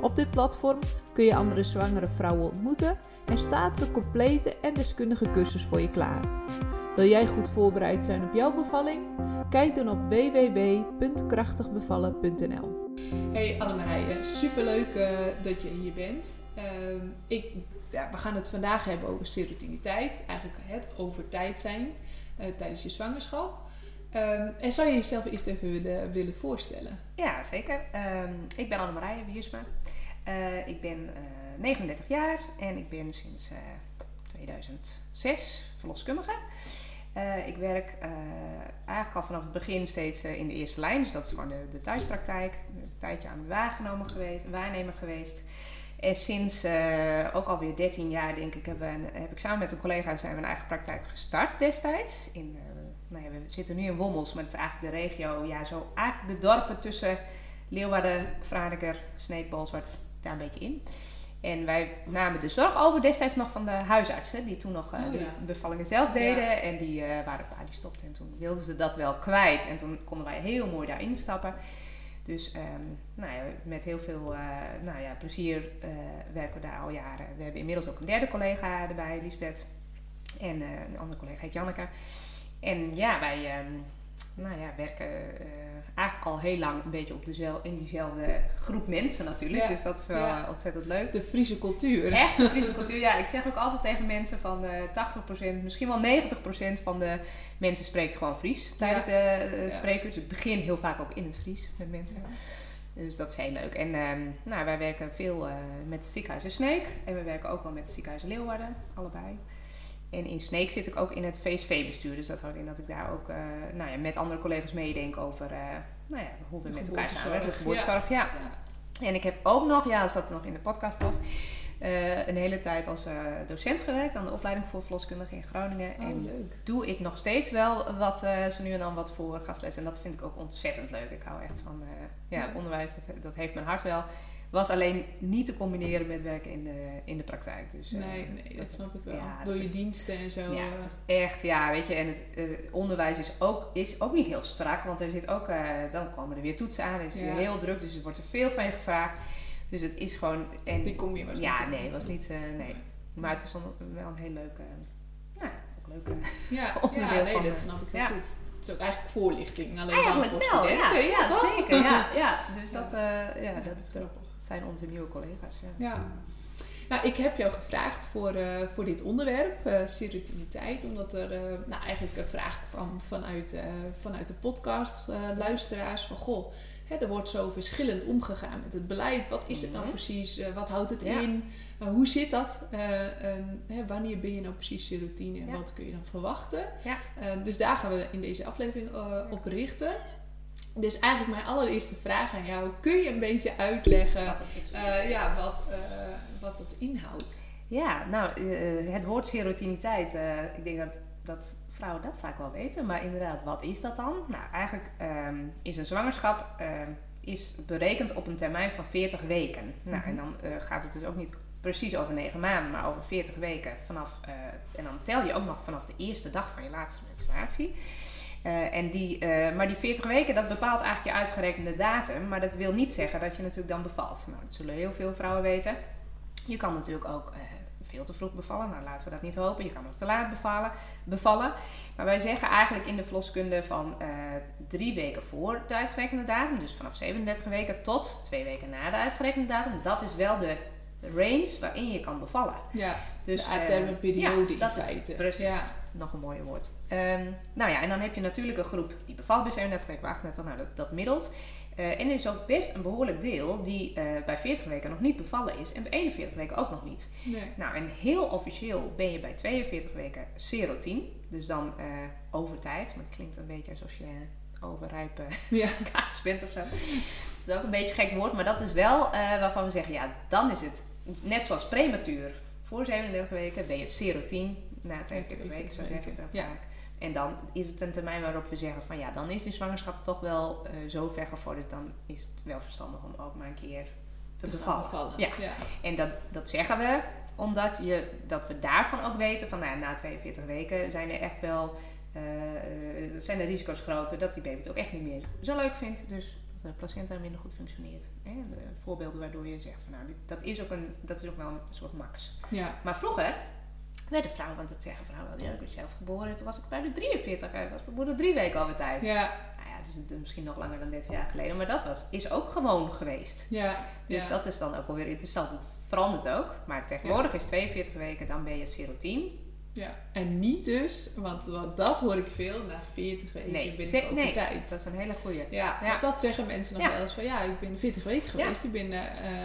Op dit platform kun je andere zwangere vrouwen ontmoeten en staat er een complete en deskundige cursus voor je klaar. Wil jij goed voorbereid zijn op jouw bevalling? Kijk dan op www.krachtigbevallen.nl. Hey Annemarije, superleuk uh, dat je hier bent. Uh, ik, ja, we gaan het vandaag hebben over serotiniteit, eigenlijk het over tijd zijn uh, tijdens je zwangerschap. Um, en zou je jezelf eerst even willen, willen voorstellen? Ja, zeker. Um, ik ben Annemarije Wiersma. Uh, ik ben uh, 39 jaar en ik ben sinds uh, 2006 verloskundige. Uh, ik werk eigenlijk al vanaf het begin steeds in de eerste lijn. Dus dat is gewoon de, de thuispraktijk. Een tijdje aan het waargenomen geweest, waarnemer geweest. En sinds ook alweer 13 jaar, denk ik, heb, heb ik samen met een collega zijn we een eigen praktijk gestart destijds. In nou ja, we zitten nu in Wommels, maar het is eigenlijk de regio, ja, zo eigenlijk de dorpen tussen Leeuwarden, Franeker, Bolsward, daar een beetje in. En wij namen de zorg over destijds nog van de huisartsen, die toen nog uh, oh, ja. de bevallingen zelf deden. Ja. En die uh, waren een paar die stopten en toen wilden ze dat wel kwijt. En toen konden wij heel mooi daarin stappen. Dus um, nou ja, met heel veel uh, nou ja, plezier werken we daar al jaren. We hebben inmiddels ook een derde collega erbij, Lisbeth. En een andere collega heet Janneke. En ja, wij um, nou ja, werken uh, eigenlijk al heel lang een beetje op dezelfde, in diezelfde groep mensen natuurlijk. Ja. Dus dat is wel ja. ontzettend leuk. De Friese cultuur. Echt, de Friese cultuur. Ja, ik zeg ook altijd tegen mensen van uh, 80%, misschien wel 90% van de mensen spreekt gewoon Fries tijdens ja. de, het spreekuur. Dus ik begin heel vaak ook in het Fries met mensen. Dus dat is heel leuk. En um, nou, wij werken veel uh, met het ziekenhuis in Sneek. En we werken ook wel met het ziekenhuis in Leeuwarden, allebei. En in Sneek zit ik ook in het VSV-bestuur. Dus dat houdt in dat ik daar ook uh, nou ja, met andere collega's meedenk over uh, nou ja, hoe we de met elkaar samenwerken. De geboortezorg, ja. ja. ja. En ik heb ook nog, ja, als dat nog in de podcast past, uh, een hele tijd als docent gewerkt aan de opleiding voor verloskundige in Groningen. Oh, en leuk. doe ik nog steeds wel wat, zo nu en dan wat voor gastles. En dat vind ik ook ontzettend leuk. Ik hou echt van ja, het onderwijs, dat, dat heeft mijn hart wel was alleen niet te combineren met werken in de, in de praktijk. Dus, nee, uh, nee, dat snap ik wel. Ja, Door je is, diensten en zo. Ja, echt, ja, weet je. En het uh, onderwijs is ook, is ook niet heel strak, want er zit ook, dan komen er weer toetsen aan. Het is ja. heel druk, dus er wordt er veel van je gevraagd. Dus het is gewoon... En, Die kom je was ja, niet. Ja, nee, was niet, nee. Maar het is wel een heel leuke, nou, leuke ja, onderdeel ja, nee, van, dat snap ik heel goed. Het is ook eigenlijk voorlichting, alleen eigenlijk dan voor wel, studenten. Ja, ja, zeker. Ja, ja. Dus dat, ja, dat, dat zijn onze nieuwe collega's. Ja. ja. Nou, ik heb jou gevraagd voor, uh, voor dit onderwerp, uh, serotiniteit, omdat er uh, nou, eigenlijk een vraag kwam vanuit, vanuit de podcast, luisteraars, van goh, hè, er wordt zo verschillend omgegaan met het beleid. Wat is het nou Mhm. precies? wat houdt het ja. in? hoe zit dat? Hè, wanneer ben je nou precies serotine en Ja. wat kun je dan verwachten? Ja. dus daar gaan we in deze aflevering op richten. Dus eigenlijk mijn allereerste vraag aan jou. Kun je een beetje uitleggen Wat dat is. uh, ja, wat, uh, wat dat inhoudt? Ja, nou, uh, het woord serotiniteit. ik denk dat, dat vrouwen dat vaak wel weten. Maar inderdaad, wat is dat dan? Nou, eigenlijk um, is een zwangerschap is berekend op een termijn van 40 weken. Mm -hmm. Nou, en dan gaat het dus ook niet precies over 9 maanden, maar over 40 weken vanaf... en dan tel je ook nog vanaf de eerste dag van je laatste menstruatie. Uh, en die, uh, maar die 40 weken, dat bepaalt eigenlijk je uitgerekende datum. Maar dat wil niet zeggen dat je natuurlijk dan bevalt. Nou, dat zullen heel veel vrouwen weten. Je kan natuurlijk ook uh, veel te vroeg bevallen. Nou, laten we dat niet hopen. Je kan ook te laat bevallen. bevallen. Maar wij zeggen eigenlijk in de verloskunde van drie weken voor de uitgerekende datum. Dus vanaf 37 weken tot twee weken na de uitgerekende datum. Dat is wel de range waarin je kan bevallen. Ja, dus, de periode ja, in feite. Is, precies. Ja nog een mooie woord. Um, nou ja, en dan heb je natuurlijk een groep die bevalt bij 37 weken, bij 38, nou dat, dat middelt. Uh, en er is ook best een behoorlijk deel die uh, bij 40 weken nog niet bevallen is en bij 41 weken ook nog niet. Nee. Nou, en heel officieel ben je bij 42 weken serotien, dus dan uh, over tijd, maar het klinkt een beetje alsof je overrijpe ja. kaas bent of zo. Dat is ook een beetje een gek woord, maar dat is wel waarvan we zeggen, ja, dan is het net zoals prematuur voor 37 weken ben je serotien. Na 42 weken, zo 42 zeggen we het ja. vaak. En dan is het een termijn waarop we zeggen van ja, dan is die zwangerschap toch wel eh, zo ver gevorderd. Dan is het wel verstandig om ook maar een keer te, gaan bevallen. bevallen. Ja. ja. En dat, dat zeggen we omdat je, dat we daarvan ook weten van nou na 42 weken zijn er echt wel eh, eh, zijn de risico's groter dat die baby het ook echt niet meer zo leuk vindt. Dus dat de placenta minder goed functioneert. Hè? De voorbeelden waardoor je zegt van nou, dat is ook, een, dat is ook wel een soort max. ja. Maar vroeger werden vrouwen, want het zeggen vrouwen wel, ja, ik ben zelf geboren, toen was ik bij de 43, hè, was mijn moeder drie weken over tijd. Ja, Nou ja, het is misschien nog langer dan 30 jaar geleden, maar dat was, is ook gewoon geweest. ja. Dus ja. dat is dan ook wel weer interessant. Het verandert ook, maar tegenwoordig is 42 weken, dan ben je serotien. Ja, en niet dus, want, want dat hoor ik veel, na 40 weken Nee, ben ik over nee, tijd. dat is een hele goeie. Ja, Ja. want dat zeggen mensen nog Ja. wel eens van ja, ik ben 40 weken geweest, ik ben eh,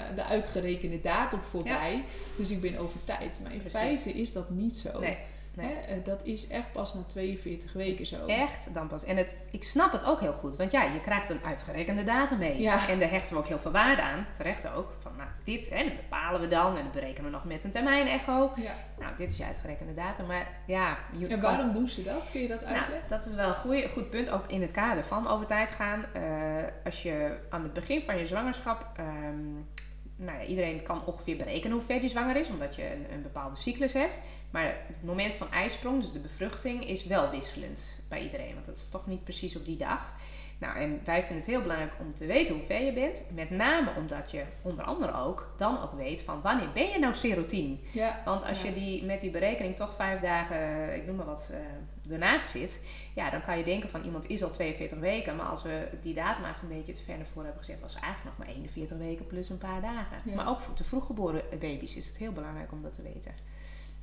eh, de uitgerekende datum voorbij, dus ik ben over tijd. Maar in Precies. feite is dat niet zo. Nee, nee. Hè, eh, dat is echt pas na 42 weken zo. Echt dan pas. En het, ik snap het ook heel goed, want ja, je krijgt een uitgerekende datum mee. Ja. En daar hechten we ook heel veel waarde aan, terecht ook. Van nou, dit, hè, dat bepalen we dan en dat berekenen we nog met een termijn-echo. Ja. Nou, dit is je uitgerekende datum, maar ja... Je En kan- waarom doen ze dat? Kun je dat Nou, uitleggen? dat is wel een goeie, goed punt, ook in het kader van over tijd gaan. Eh, als je aan het begin van je zwangerschap, ehm, nou ja, iedereen kan ongeveer berekenen hoe ver die zwanger is, omdat je een, een bepaalde cyclus hebt. Maar het moment van ijsprong, dus de bevruchting, is wel wisselend bij iedereen, want dat is toch niet precies op die dag. Nou, en wij vinden het heel belangrijk om te weten hoe ver je bent. Met name omdat je onder andere ook dan ook weet van wanneer ben je nou serotien? ja. Want als Ja. je die, met die berekening toch vijf dagen, ik noem maar wat, eh, ernaast zit, ja, dan kan je denken van iemand is al 42 weken. Maar als we die datum eigenlijk een beetje te ver naar voren hebben gezet, was het eigenlijk nog maar 41 weken plus een paar dagen. Ja. Maar ook voor te vroeg geboren baby's is het heel belangrijk om dat te weten.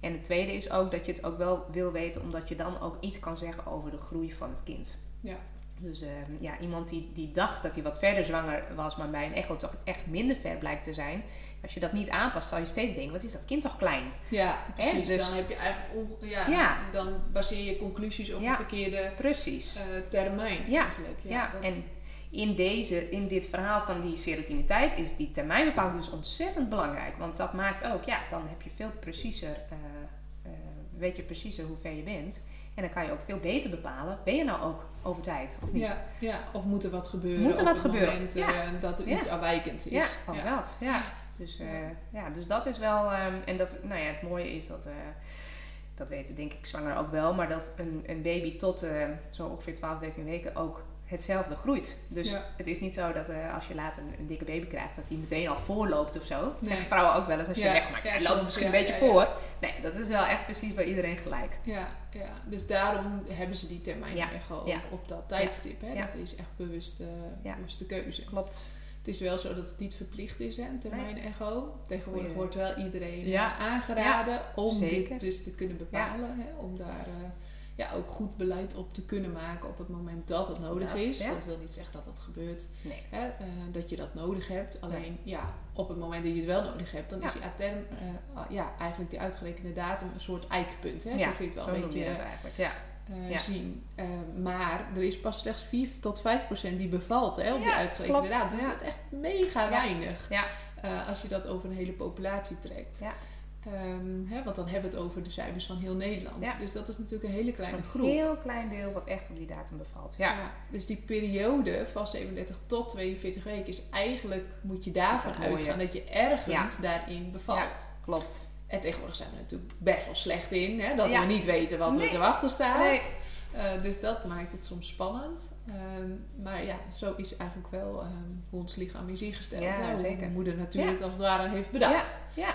En het tweede is ook dat je het ook wel wil weten, omdat je dan ook iets kan zeggen over de groei van het kind. Ja. Dus eh, ja, iemand die, die dacht dat hij wat verder zwanger was, maar bij een echo toch echt minder ver blijkt te zijn. Als je dat niet aanpast, zal je steeds denken, wat is dat kind toch klein? Ja, precies. dus- Dan heb je eigenlijk ja, Ja. dan baseer je conclusies op Ja. de verkeerde Precies. eh, termijn Ja, eigenlijk. Ja, Ja, dat en in, deze, in dit verhaal van die serotiniteit is die termijnbepaling dus ontzettend belangrijk. Want dat maakt ook, ja, dan heb je veel preciezer, eh, eh, weet je preciezer hoe ver je bent. En dan kan je ook veel beter bepalen, ben je nou ook over tijd of niet? ja, ja, of moet er wat gebeuren Moet er wat gebeuren, moment ja. eh, dat er Ja. iets afwijkend is. Ja, ook dat. Ja. Dus, Ja. eh, ja, dus dat is wel. ehm, en dat, nou ja, het mooie is dat. eh, dat weten denk ik zwanger ook wel. Maar dat een, een baby tot eh, zo ongeveer 12, 13 weken ook hetzelfde groeit. Dus Ja. het is niet zo dat eh, als je later een, een dikke baby krijgt, dat hij meteen al voorloopt of zo. Dat Nee. zeggen vrouwen ook wel eens als je Ja. wegmaakt. Ja, loopt misschien een beetje voor. Nee, dat is wel echt precies bij iedereen gelijk. Ja, ja, dus daarom hebben ze die termijn Ja. echo ook Ja. op dat tijdstip. Hè? Dat is echt bewuste, Ja. bewuste keuze. Klopt. Het is wel zo dat het niet verplicht is, hè, een termijn echo. Tegenwoordig Goeie. wordt wel iedereen eh, aangeraden om zeker. dit dus te kunnen bepalen. Hè, om daar eh, ja, ook goed beleid op te kunnen maken op het moment dat het nodig Dat, is. ja. Dat wil niet zeggen dat dat gebeurt, Nee. hè, eh, dat je dat nodig hebt. Alleen ja, op het moment dat je het wel nodig hebt, dan Ja. is die term, eh, ja, eigenlijk die uitgerekende datum een soort eikpunt. Hè? Zo kun je het wel een beetje eh, zien. Maar er is pas slechts 4 tot 5 procent die bevalt hè, op die uitgerekende datum. Dus dat is echt mega weinig. Ja. als je dat over een hele populatie trekt. Ja. Ehm, hè, want dan hebben we het over de cijfers van heel Nederland. Ja. Dus dat is natuurlijk een hele kleine Een groep. heel klein deel wat echt op die datum bevalt. Ja. Ja, dus die periode van 37 tot 42 weken is eigenlijk, moet je daarvan uitgaan dat je ergens daarin bevalt. Klopt. En tegenwoordig zijn we natuurlijk best wel slecht in, hè, dat we niet weten wat Nee. er te wachten staat. Nee. Eh, dus dat maakt het soms spannend. Ehm, maar ja, zo is eigenlijk wel ehm, hoe ons lichaam is ingesteld. Ja, hè? Hoe zeker. moeder natuur Ja. het als het ware heeft bedacht. Ja,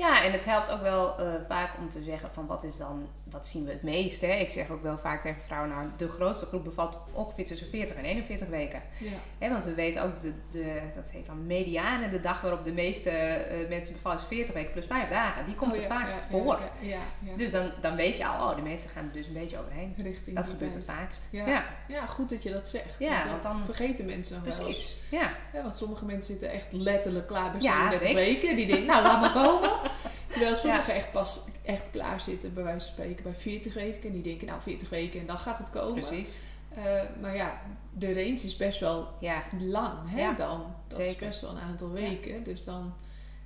ja. en het helpt ook wel eh, vaak om te zeggen van wat is dan, wat zien we het meest. Hè? Ik zeg ook wel vaak tegen vrouwen, nou de grootste groep bevalt ongeveer tussen 40 en 41 weken. Ja. Hè, want we weten ook, de, de, dat heet dan mediane, de dag waarop de meeste eh, mensen bevallen is 40 weken plus 5 dagen. Die komt Oh, er ja, vaakst ja, voor. Ja, ja, ja. Dus dan, dan weet je al, oh de meesten gaan er dus een beetje overheen. Richting Dat gebeurt het vaakst. Ja. ja. Goed dat je dat zegt. Ja, want dat want dan- vergeten mensen nog wel eens. precies. Ja. Ja, want sommige mensen zitten echt letterlijk klaar bij Ja, 37 zeker. weken. Die denken, nou laat maar komen. Terwijl sommigen echt pas echt klaar zitten, bij wijze van spreken, bij 40 weken. En die denken, nou 40 weken en dan gaat het komen. Precies. Eh, maar ja, de range is best wel Ja. lang hè, Ja, dan. Dat is best wel een aantal weken. Dus dan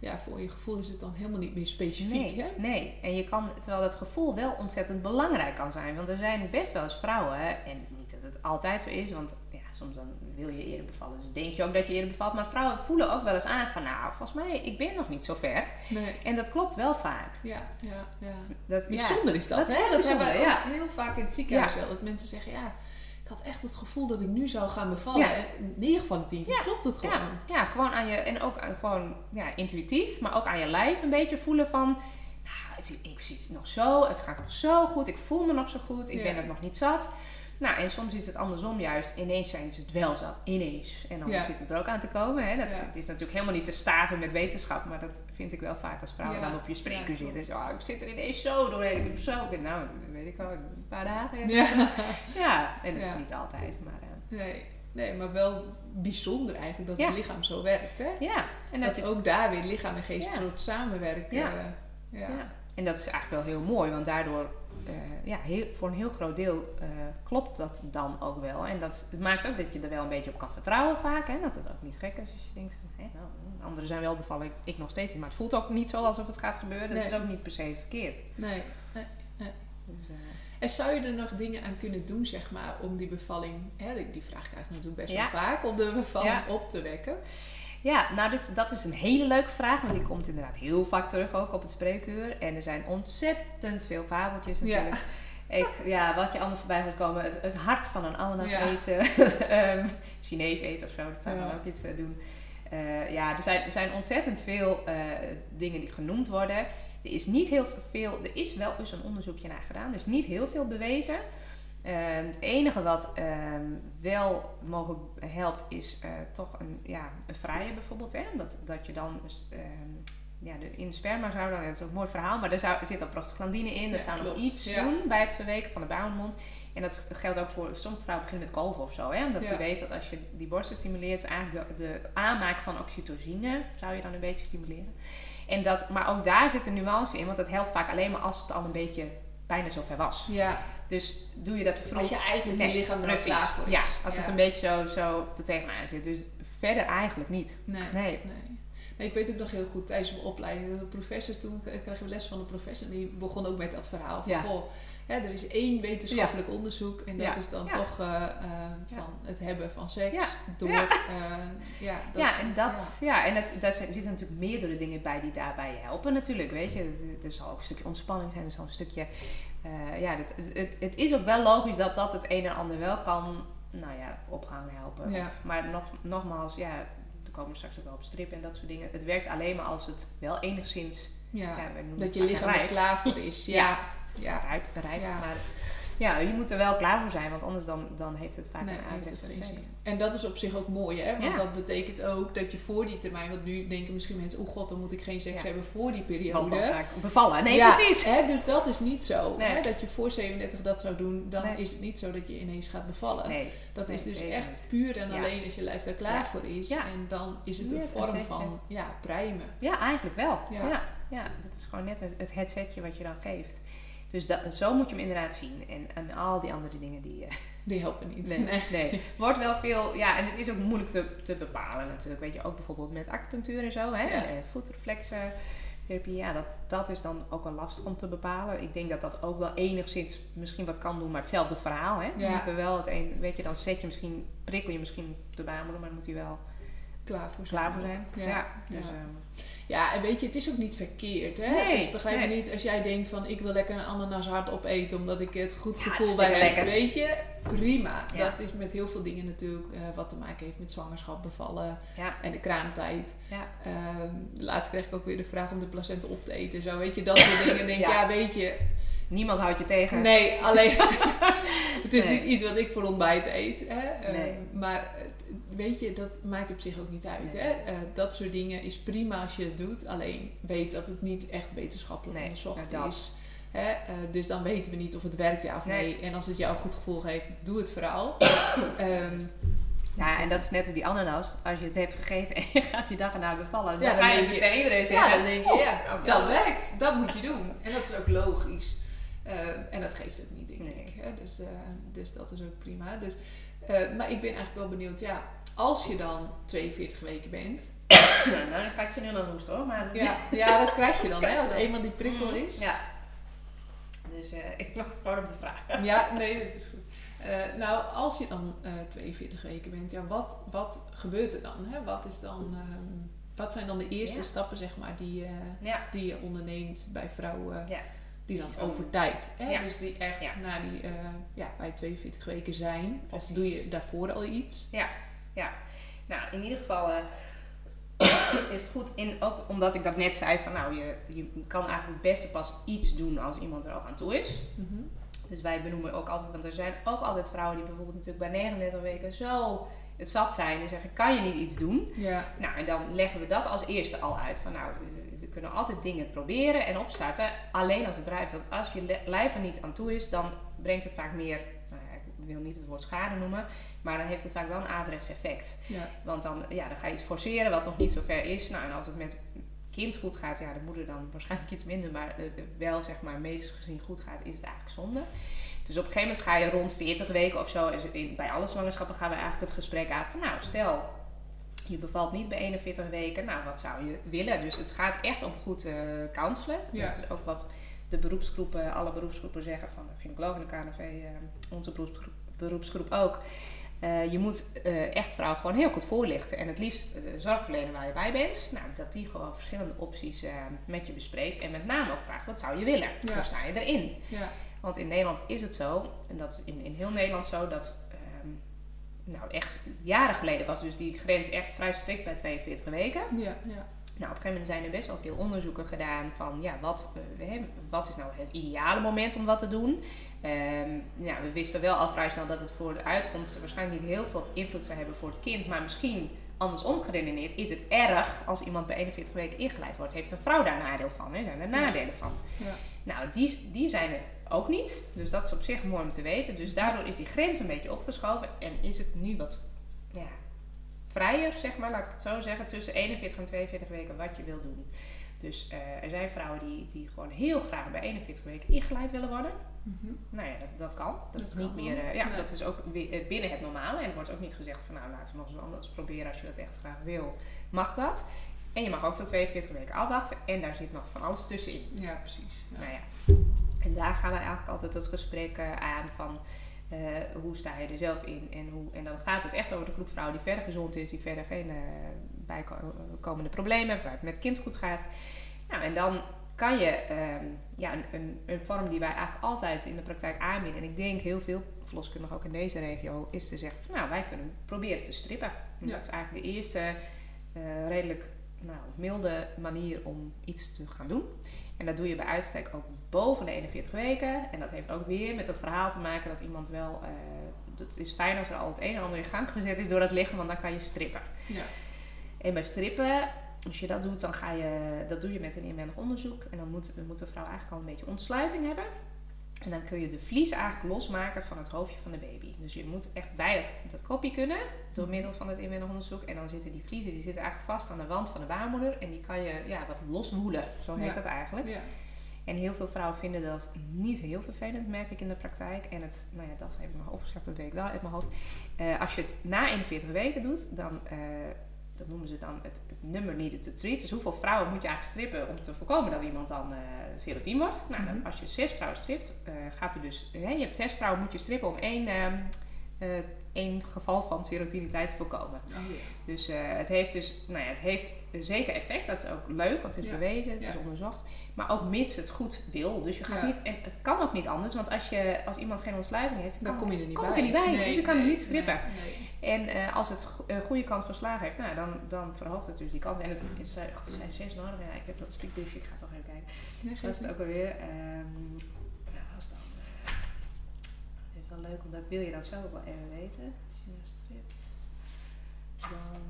ja, voor je gevoel is het dan helemaal niet meer specifiek. Nee, Hè? nee. En je kan, terwijl dat gevoel wel ontzettend belangrijk kan zijn. Want er zijn best wel eens vrouwen, en niet dat het altijd zo is, want soms dan wil je eerder bevallen. Dus denk je ook dat je eerder bevalt. Maar vrouwen voelen ook wel eens aan van, nou, volgens mij, ik ben nog niet zo ver. Nee. En dat klopt wel vaak. Ja, ja, ja. Dat, Bijzonder is dat, dat hè? Dat hebben bijzonder, ook heel vaak in het ziekenhuis Ja. wel. Dat mensen zeggen, ja, ik had echt het gevoel dat ik nu zou gaan bevallen. Ja. En in 9 van de 10 keer Ja. klopt het gewoon. Ja, ja, gewoon aan je, en ook aan- gewoon ja, intuïtief, maar ook aan je lijf een beetje voelen van, nou, het, ik zit nog zo, het gaat nog zo goed, ik voel me nog zo goed, ik Ja. ben het nog niet zat. Nou, en soms is het andersom juist, ineens zijn ze het wel zat, ineens. En dan Ja. zit het er ook aan te komen. Hè? Dat, Ja. Het is natuurlijk helemaal niet te staven met wetenschap, maar dat vind ik wel vaak als vrouwen Ja. dan op je spreekuur zitten. Zo, "Ah, ik zit er ineens zo doorheen, ik ben zo, nou, dat weet ik al, een paar dagen. Ja. En dat is niet altijd, maar eh, Nee, nee, maar wel bijzonder eigenlijk dat het lichaam zo werkt. Hè? ja. En dat, Dat is ook daar weer lichaam en geest samenwerken. Ja. eh, ja. En dat is eigenlijk wel heel mooi, want daardoor, ja, heel, voor een heel groot deel eh, klopt dat dan ook wel. En dat het maakt ook dat je er wel een beetje op kan vertrouwen vaak. Hè? Dat het ook niet gek is als je denkt, hé, nou, anderen zijn wel bevallen, ik, nog steeds niet. Maar het voelt ook niet zo alsof het gaat gebeuren. Dat Nee. is ook niet per se verkeerd. Nee. Dus, eh, En zou je er nog dingen aan kunnen doen, zeg maar, om die bevalling, hè, die- die vraag krijg ik natuurlijk best Ja. wel vaak, om de bevalling Ja. op te wekken? Ja, nou dus dat is een hele leuke vraag, want die komt inderdaad heel vaak terug ook op het spreekuur. En er zijn ontzettend veel fabeltjes Ja. natuurlijk. Ik, ja, wat je allemaal voorbij moet komen. Het, het hart van een ananas Ja. eten. Ehm, Chinees eten of zo, dat zou Ja. dan ook iets eh, doen. Eh, ja, er zijn, er zijn ontzettend veel eh, dingen die genoemd worden. Er is niet heel veel, er is wel eens een onderzoekje naar gedaan, er is niet heel veel bewezen. Ehm, het enige wat ehm, wel mogelijk helpt is eh, toch een, ja, een vrije bijvoorbeeld. Hè? Dat, dat je dan ehm, ja, de, in sperma zou dan, dat is ook een mooi verhaal, maar er, zou, er zit al prostaglandine in. Dat Ja, zou nog iets Ja. doen bij het verweken van de baarmoedermond. En dat geldt ook voor sommige vrouwen beginnen met kolven of zo. Hè? Omdat Ja. je weet dat als je die borsten stimuleert, eigenlijk de, de aanmaak van oxytocine zou je dan een beetje stimuleren. En dat, maar ook daar zit een nuance in, want dat helpt vaak alleen maar als het al een beetje bijna zover was. Ja, Dus doe je dat vroeg. als je eigenlijk Nee, je lichaam er precies. klaar voor is. Ja, als het een beetje zo, zo er tegenaan zit. Dus verder eigenlijk niet. Nee, Nee. nee. Nee, ik weet ook nog heel goed tijdens mijn opleiding, dat een professor toen kreeg ik les van een professor en die begon ook met dat verhaal van Ja. goh, hè, er is één wetenschappelijk onderzoek en dat Ja. is dan Ja. toch eh, eh, van het hebben van seks Ja. door Ja. eh, ja, dat- ja, en dat, ja. en het, daar zitten natuurlijk meerdere dingen bij die daarbij helpen natuurlijk. Weet je, er- zal ook een stukje ontspanning zijn, er zal een stukje... eh, ja, het, het, het is ook wel logisch dat dat het een en ander wel kan, nou ja, op gang helpen. Of- maar nog, nogmaals, ja, er komen straks ook wel op strip en dat soort dingen. Het werkt alleen maar als het wel enigszins... ja, dat je lichaam er klaar voor is. Ja, ja. rijp, rijp. Ja. Maar ja, je moet er wel klaar voor zijn, want anders dan, dan heeft het vaak Nee, een zin. En dat is op zich ook mooi, hè? Want Ja. dat betekent ook dat je voor die termijn, want nu denken misschien mensen, oh god, dan moet ik geen seks Ja. hebben voor die Want periode. dan ga ik bevallen. Nee, Ja, precies. Hè, dus dat is niet zo. Nee. Hè? Dat je voor 37 dat zou doen, dan Nee. is het niet zo dat je ineens gaat bevallen. Nee. Dat is dus echt niet. puur en alleen als je lijf daar klaar voor is. En dan is het een vorm van ja, prijmen. Ja, eigenlijk wel. Ja. Ja. Dat is gewoon net het- het headsetje wat je dan geeft. Dus dat, zo moet je hem inderdaad zien. En, en al die andere dingen die... eh, Die helpen niet. nee, nee. Wordt wel veel... Ja, en het is ook moeilijk te, te bepalen natuurlijk. Weet je, ook bijvoorbeeld met acupunctuur en zo. Hè? Ja. Eh, voetreflexen. Therapie, ja, dat, dat is dan ook wel lastig om te bepalen. Ik denk dat dat ook wel enigszins misschien wat kan doen, maar hetzelfde verhaal. Hè? Ja. Moet er wel het een, weet je, dan zet je misschien, prikkel je misschien op de baarmoeder, maar dan moet hij wel Klaar voor zijn. klaar voor zijn. Ja. Ja, dus, Ja. ehm, Ja, en weet je, het is ook niet verkeerd. Hè? Nee, dus begrijp me nee. niet als jij denkt van ik wil lekker een ananas hard opeten omdat ik het goed gevoel bij heb. lekker. Weet je, prima. Dat is met heel veel dingen natuurlijk eh, wat te maken heeft met zwangerschap, bevallen en de kraamtijd. ja. Ehm, laatst kreeg ik ook weer de vraag om de placenta op te eten. Zo, weet je, dat soort dingen. Denk, ja. Weet je, Niemand houdt je tegen. nee, alleen... het is Nee. niet iets wat ik voor ontbijt eet. Hè? Ehm, Nee. maar weet je, dat maakt op zich ook niet uit. Nee. Hè? Eh, dat soort dingen is prima als je het doet. Alleen weet dat het niet echt wetenschappelijk Nee, onderzocht dat. is. Hè? Eh, dus dan weten we niet of het werkt ja of nee. Nee. En als het jou een goed gevoel geeft, doe het vooral. Ehm, Ja, en dat is net als die ananas. Als je het hebt gegeten en je gaat die dag erna bevallen, Ja, dan, dan ga je het tegen iedereen ja, zeggen. dan denk je, ja, oh, dat ja. werkt. Dat moet je doen. En dat is ook logisch. Ehm, en dat geeft ook niet, denk ik. Hè? Dus, eh, dus dat is ook prima. Dus, maar ik ben eigenlijk wel benieuwd, ja, als je dan 42 weken bent, nou, dan ga ik ze nu aan hoesten hoor. Maar... Ja, ja, dat krijg je dan, hè, als eenmaal die prikkel Mm, is. Ja. Dus eh, ik wacht gewoon op de vraag. Ja, nee, dat is goed. Eh, nou, als je dan eh 42 weken bent, ja, wat, wat gebeurt er dan? Hè? Wat, is dan ehm, wat zijn dan de eerste Ja. stappen, zeg maar, die, Ja. die je onderneemt bij vrouwen Ja. die dan zo- over tijd, hè? Ja. dus die echt Ja. na die, ja, bij 42 weken zijn? Of doe je daarvoor al iets? Nou, in ieder geval eh, is het goed, in, ook omdat ik dat net zei van nou, je, je kan eigenlijk het beste pas iets doen als iemand er al aan toe is. Mhm. Dus wij benoemen ook altijd, want er zijn ook altijd vrouwen die bijvoorbeeld natuurlijk bij 39 weken zo het zat zijn en zeggen, kan je niet iets doen? Ja, Nou, en dan leggen we dat als eerste al uit. Van nou, we, kunnen altijd dingen proberen en opstarten. Alleen als het rijp. Want als je lijf er niet aan toe is, dan brengt het vaak meer... Nou ja, ik wil niet het woord schade noemen. Maar dan heeft het vaak wel een averechts effect. ja, Want dan, ja, dan ga je iets forceren wat nog niet zo ver is. Nou, en als het met kind goed gaat, ja, de moeder dan waarschijnlijk iets minder. Maar eh, wel, zeg maar, medisch gezien goed gaat, is het eigenlijk zonde. Dus op een gegeven moment ga je rond 40 weken of zo, in, bij alle zwangerschappen gaan we eigenlijk het gesprek aan van nou, stel je bevalt niet bij 41 weken, nou wat zou je willen? Dus het gaat echt om goed eh counselen. Ja. Dat is ook wat de beroepsgroepen, alle beroepsgroepen zeggen van de gynaecoloog en de KNV, eh, onze beroepsgroep, beroepsgroep ook. Eh, je moet eh, echt vrouwen gewoon heel goed voorlichten. En het liefst de zorgverlener waar je bij bent. Nou, dat die gewoon verschillende opties eh, met je bespreekt. En met name ook vraagt, wat zou je willen? Ja. Hoe sta je erin? ja, Want in Nederland is het zo, en dat is in, in heel Nederland zo, dat ehm, nou echt jaren geleden was dus die grens echt vrij strikt bij 42 weken. ja, ja. Nou, op een gegeven moment zijn er best wel veel onderzoeken gedaan van ja, wat, eh, wat is nou het ideale moment om wat te doen. Ehm, ja, we wisten wel al vrij snel dat het voor de uitkomst waarschijnlijk niet heel veel invloed zou hebben voor het kind, maar misschien andersom geredeneerd is het erg als iemand bij 41 weken ingeleid wordt. Heeft een vrouw daar nadeel van? Hè? Zijn er nadelen van? Ja. Nou, die, die zijn er ook niet. Dus dat is op zich mooi om te weten. Dus daardoor is die grens een beetje opgeschoven en is het nu wat ja, vrijer, zeg maar, laat ik het zo zeggen, tussen 41 en 42 weken wat je wil doen. Dus eh, er zijn vrouwen die, die gewoon heel graag bij 41 weken ingeleid willen worden. Mhm. Nou ja, dat, dat kan. Dat, Dat is niet meer, eh, ja, Nee. dat is ook eh, binnen het normale. En er wordt ook niet gezegd van nou laten we nog eens anders proberen als je dat echt graag wil. Mag dat? En je mag ook tot 42 weken afwachten. En daar zit nog van alles tussenin. ja precies. Ja. Nou ja. En daar gaan wij eigenlijk altijd het gesprek eh, aan van hoe sta je er zelf in. En, hoe, en dan gaat het echt over de groep vrouwen die verder gezond is, die verder geen bijkomende problemen hebben, waar het met het kind goed gaat. Nou, en dan kan je ehm, ja, een, een, een vorm die wij eigenlijk altijd in de praktijk aanbieden. En ik denk heel veel verloskundigen ook in deze regio, is te zeggen van nou, wij kunnen proberen te strippen. En Ja. Dat is eigenlijk de eerste eh, redelijk nou, milde manier om iets te gaan doen. En dat doe je bij uitstek ook boven de 41 weken. En dat heeft ook weer met het verhaal te maken dat iemand wel... eh het is fijn als er al het een en ander in gang gezet is door het lichaam, want dan kan je strippen. Ja. En bij strippen, als je dat doet, dan ga je... Dat doe je met een inwendig onderzoek. En dan moet, dan moet de vrouw eigenlijk al een beetje ontsluiting hebben. En dan kun je de vlies eigenlijk losmaken van het hoofdje van de baby. Dus je moet echt bij dat, dat kopje kunnen, door middel van het inwendig onderzoek. En dan zitten die vliezen, die zitten eigenlijk vast aan de wand van de baarmoeder. En die kan je ja, wat loswoelen, zo heet Ja. dat eigenlijk. Ja. En heel veel vrouwen vinden dat niet heel vervelend, merk ik in de praktijk. En het, nou ja, dat heb ik nog opgeschreven, dat weet ik wel uit mijn hoofd. Eh, als je het na 41 weken doet, dan, eh, dat noemen ze dan het, het number needed to treat. Dus hoeveel vrouwen moet je eigenlijk strippen om te voorkomen dat iemand dan eh 010 wordt? Nou, dan, Mhm. als je zes vrouwen stript, eh, gaat er dus, hè, je hebt zes vrouwen, moet je strippen om één, ehm, eh, één geval van serotiniteit te voorkomen. Oh. Dus het heeft dus, nou ja, het heeft zeker effect. Dat is ook leuk, want het is Ja. bewezen, het Ja. is onderzocht. Maar ook mits het goed wil. Dus je gaat Ja. niet, en het kan ook niet anders, want als, je, als iemand geen ontsluiting heeft, Dan kom je er niet kom bij. er niet bij. Nee, dus je kan nee, niet strippen. nee. En eh, als het go- een goede kant verslagen heeft, nou, dan, dan verhoogt het dus die kant. En het is, eh, zijn zes nodig. Ja, ik heb dat speakbriefje, ik ga toch even kijken. Nee, Dat is het ook alweer. ehm ja, was dan. eh, het is wel leuk, omdat wil je dat zelf wel even weten. Als je nou stript. Dan.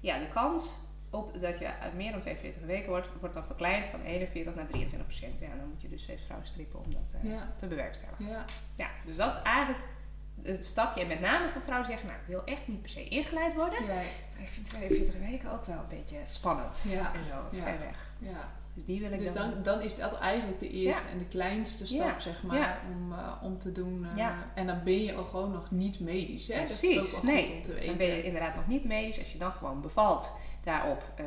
Ja, de kans op dat je uit meer dan 42 weken wordt, wordt dan verkleind van 41 naar 23 procent. Ja, dan moet je dus zes vrouwen strippen om dat eh, Ja. te bewerkstelligen. Ja. Ja, dus dat is eigenlijk het stapje. En met name voor vrouwen zeggen, nou, ik wil echt niet per se ingeleid worden. Ja. Maar ik vind 42 weken ook wel een beetje spannend. Ja. En zo, Ja. ver weg. Ja. Dus die wil ik Dus dan... dan, dan is dat eigenlijk de eerste en de kleinste stap, zeg maar, om, eh, om te doen. Ja. En dan ben je al gewoon nog niet medisch, hè? dat is Precies, ook wel nee. goed om te weten. Dan ben je inderdaad nog niet medisch. Als je dan gewoon bevalt daarop, eh,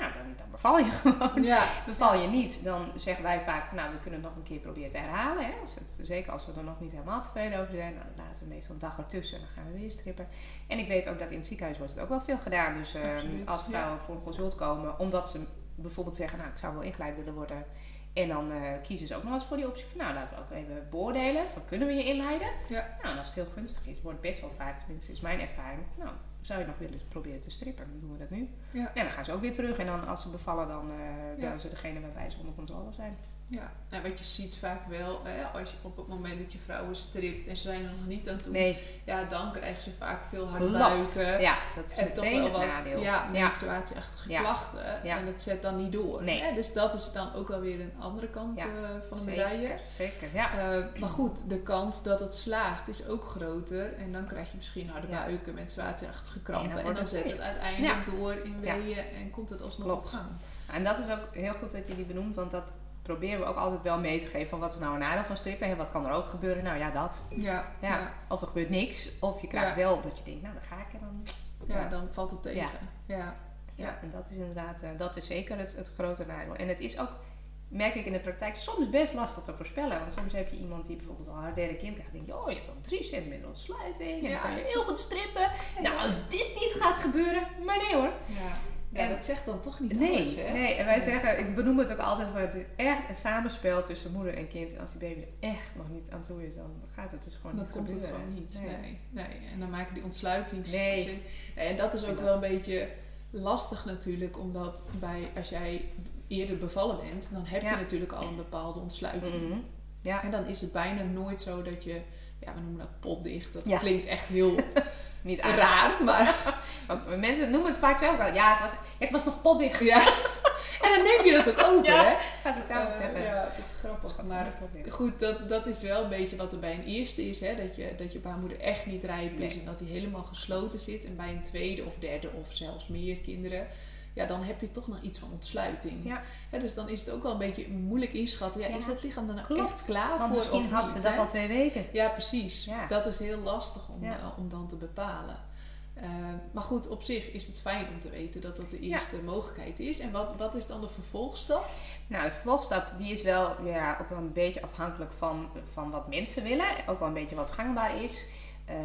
nou, dan, dan beval je gewoon. Ja, Beval je niet, dan zeggen wij vaak van nou, we kunnen het nog een keer proberen te herhalen. Hè? Als het, zeker als we er nog niet helemaal tevreden over zijn, nou, dan laten we meestal een dag ertussen en dan gaan we weer strippen. En ik weet ook dat in het ziekenhuis wordt het ook wel veel gedaan. Dus Absoluut, als vrouwen voor een consult komen, omdat ze bijvoorbeeld zeggen, nou ik zou wel ingeleid willen worden. En dan eh, kiezen ze ook nog eens voor die optie van nou laten we ook even beoordelen van kunnen we je inleiden. Ja. Nou en als het heel gunstig is, wordt best wel vaak, tenminste is mijn ervaring, nou zou je nog willen proberen te strippen, dan doen we dat nu. Ja. En dan gaan ze ook weer terug en dan als ze bevallen, dan bellen Ja. ze degene waarbij ze onder controle zijn. Ja. En wat je ziet vaak wel, hè, als je op het moment dat je vrouwen stript en ze zijn er nog niet aan toe, Nee, ja, dan krijgen ze vaak veel buiken. ja, dat is En toch meteen wel wat nadeel. ja, menstruatieachtige Ja. klachten. Ja. En dat zet dan niet door. Nee. Hè? Dus dat is dan ook wel weer een andere kant Ja. eh, van de medaille. zeker, zeker, ja. Eh, maar goed, de kans dat het slaagt is ook groter. En dan krijg je misschien harde buiken, menstruatieachtige En krampen. dan En dan, het zet het uiteindelijk door in weeën en komt het alsnog Klopt. op gang. En dat is ook heel goed dat je die benoemt, want dat proberen we ook altijd wel mee te geven van wat is nou een nadeel van strippen en wat kan er ook gebeuren. Nou ja, dat. Ja, Ja. ja. Of er gebeurt niks, of je krijgt Ja. wel dat je denkt, nou dan ga ik er dan. ja, dan valt het tegen. Ja. Ja, en dat is inderdaad, eh, dat is zeker het, het grote nadeel. En het is ook, merk ik in de praktijk, soms best lastig te voorspellen. Want soms heb je iemand die bijvoorbeeld al haar derde kind krijgt. denk je, oh je hebt dan drie centimeter ontsluiting. En dan kan je heel goed strippen. Nou, als dit niet gaat gebeuren, maar nee hoor. Ja. Ja, En- dat zegt dan toch niet Nee, alles, hè? nee, en wij zeggen, ik benoem het ook altijd, van het is echt een samenspel tussen moeder en kind. En als die baby er echt nog niet aan toe is, dan gaat het dus gewoon Dan niet komt het gewoon niet. Nee. Nee. Nee. En dan maken die ontsluitings... Nee. zin- Nee, En dat is ook dat- wel een beetje lastig natuurlijk. Omdat bij, als jij eerder bevallen bent, dan heb Ja. je natuurlijk al een bepaalde ontsluiting. Mhm. Ja, En dan is het bijna nooit zo dat je... Ja, we noemen dat potdicht. Dat Ja. klinkt echt heel niet aan. raar, maar... Als, mensen noemen het vaak zelf wel. Ja, ik was, ik was nog potdicht. Ja. En dan neem je dat ook over, Ja, hè? Gaat zelf Eh, zeggen. ja, dat is grappig. Maar. Goed, dat, dat is wel een beetje wat er bij een eerste is. Hè? Dat, je, dat je baarmoeder echt niet rijp is Nee. en dat die helemaal gesloten zit. En bij een tweede of derde of zelfs meer kinderen, ja, dan heb je toch nog iets van ontsluiting. Ja. Hè, dus dan is het ook wel een beetje moeilijk inschatten. Ja, Ja. Is dat lichaam er nou Klopt. echt klaar Want voor misschien of had niet, ze dat hè? al twee weken. Ja, precies. Ja. Dat is heel lastig om, eh, om dan te bepalen. Eh, maar goed, op zich is het fijn om te weten dat dat de Ja. eerste mogelijkheid is. En wat, wat is dan de vervolgstap? Nou, de vervolgstap die is wel ja, ook wel een beetje afhankelijk van, van wat mensen willen. Ook wel een beetje wat gangbaar is. Eh,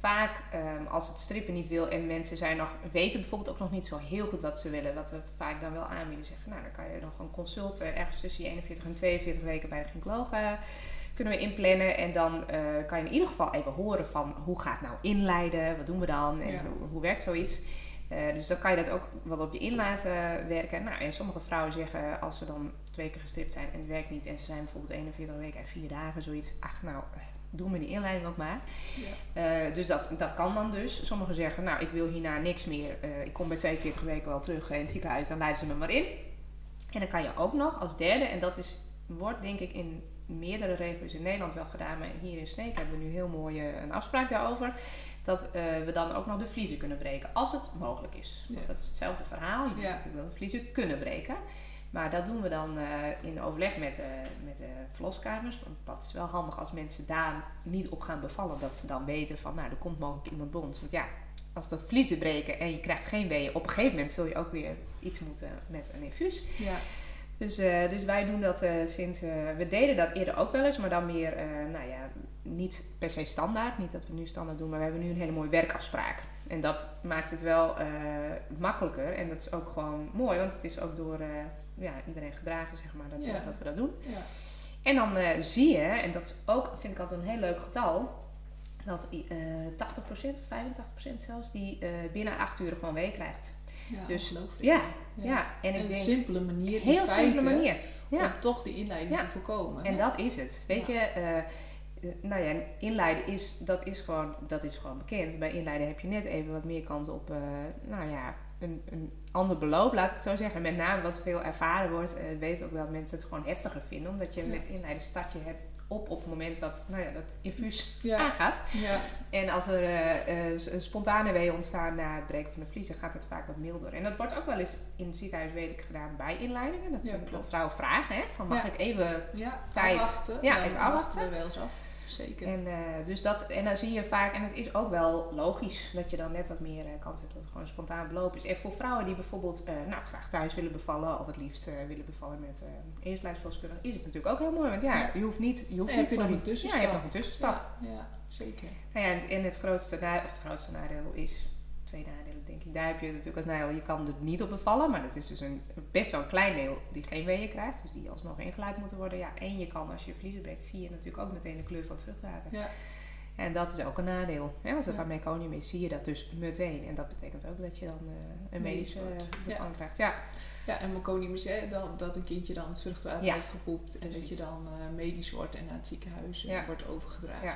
vaak ehm, als het strippen niet wil en mensen zijn nog, weten bijvoorbeeld ook nog niet zo heel goed wat ze willen. Wat we vaak dan wel aanbieden. Zeggen, nou dan kan je nog een consult eh, ergens tussen je 41 en 42 weken bij de gynaecoloog eh, kunnen we inplannen. En dan kan je in ieder geval even horen van hoe gaat het nou inleiden? Wat doen we dan? En Ja. hoe, hoe werkt zoiets? Dus dan kan je dat ook wat op je in laten werken. Nou, en sommige vrouwen zeggen als ze dan twee keer gestript zijn en het werkt niet. En ze zijn bijvoorbeeld 41 weken en 4 dagen zoiets. Ach nou, doe me die inleiding ook maar. Ja. Eh, dus dat, dat kan dan dus. Sommigen zeggen, nou ik wil hierna niks meer. Eh, ik kom bij 42 weken wel terug in het ziekenhuis. Dan leiden ze me maar in. En dan kan je ook nog als derde. En dat is, wordt denk ik in meerdere regio's in Nederland wel gedaan. Maar hier in Sneek hebben we nu heel mooi eh, een afspraak daarover. Dat eh, we dan ook nog de vliezen kunnen breken. Als het mogelijk is. Want Ja. dat is hetzelfde verhaal. Je moet Ja. natuurlijk wel de vliezen kunnen breken. Maar dat doen we dan eh, in overleg met, eh, met de verloskamers. Want dat is wel handig als mensen daar niet op gaan bevallen. Dat ze dan weten van, nou, er komt mogelijk iemand bij ons. Want ja, als de vliezen breken en je krijgt geen weeën... op een gegeven moment zul je ook weer iets moeten met een infuus. Ja. Dus, eh, dus wij doen dat sinds... we deden dat eerder ook wel eens, maar dan meer, nou ja, niet per se standaard. Niet dat we nu standaard doen, maar we hebben nu een hele mooie werkafspraak. En dat maakt het wel makkelijker. En dat is ook gewoon mooi, want het is ook door ja, iedereen gedragen, zeg maar, dat, Ja. dat we dat doen. Ja. En dan eh, zie je, en dat is ook, vind ik altijd een heel leuk getal, dat eh 80% of 85% zelfs, die eh, binnen 8 uur gewoon wee krijgt. Ja, Dus-. Ja, ja. En ik een denk, simpele manier, heel feite, simpele manier. Ja. om toch die inleiding te voorkomen. En hè? dat is het. Weet je, nou ja, inleiden is, dat is, gewoon, dat is gewoon bekend. Bij inleiden heb je net even wat meer kans op, nou ja, een, een ander beloop, laat ik het zo zeggen. Met name wat veel ervaren wordt, eh weten ook wel dat mensen het gewoon heftiger vinden. Omdat je Ja. met inleiden start je het op op het moment dat nou ja, dat infuus Ja. aangaat. Ja. En als er s- spontane weeën ontstaan na het breken van de vliezen, gaat het vaak wat milder. En dat wordt ook wel eens in het ziekenhuis, weet ik, gedaan bij inleidingen. Dat, Ja, ze- klopt. vrouwen vragen, hè, van mag Ja. ik even... Ja, Tijd. afwachten. Ja, even wachten afwachten. we wel eens af. Zeker. En, eh, dus dat, en dan zie je vaak, en het is ook wel logisch, dat je dan net wat meer eh, kans hebt dat het gewoon spontaan beloop is. En voor vrouwen die bijvoorbeeld eh, nou, graag thuis willen bevallen, of het liefst willen bevallen met eerstlijfsverloskundige, is het natuurlijk ook heel mooi. Want ja, je hoeft niet... Je hoeft En niet heb je nog die- een tussenstap. Ja, je hebt nog een tussenstap. Ja, ja, zeker. Nou ja, en, en het grootste nadeel, of het grootste nadeel is, twee nadelen denk ik. Daar heb je natuurlijk als nadeel, je kan er niet op bevallen, maar dat is dus een, best wel een klein deel die geen weeën krijgt, dus die alsnog ingeleid moeten worden. Ja, en je kan als je vliezen breekt, zie je natuurlijk ook meteen de kleur van het vruchtwater. Ja. En dat is ook een nadeel. Hè? Als het Ja. aan meconium is, zie je dat dus meteen. En dat betekent ook dat je dan eh, een Medisch medische eh, Ja. bevalling krijgt. Ja, Ja, en meconium is hè, dat, dat een kindje dan het vruchtwater heeft gepoept. En dat je dan eh, medisch wordt en naar het ziekenhuis eh, wordt overgedragen. Ja.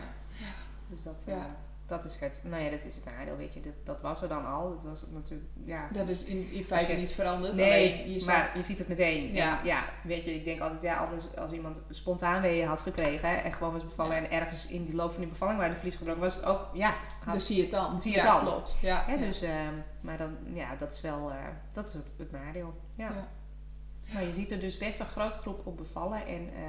dus dat, Ja. Dat is het. Nou ja, dat is het nadeel, weet je. Dat, dat was er dan al. Dat was natuurlijk, ja... Dat is in, in feite je- niet veranderd. Nee, alleen je maar je ziet het meteen. Ja. Ja. ja, weet je, ik denk altijd, ja, anders als iemand spontaan weeën had gekregen hè, en gewoon was bevallen Ja. en ergens in die loop van die bevalling waar de vlies gebroken was, het ook, ja, had, dan zie je het dan. Zie je het ja, dan. klopt. Ja, hè, dus, ehm, maar dan, ja, dat is wel, eh, dat is het, het nadeel. Ja. Ja. Maar je ziet er dus best een grote groep op bevallen en eh,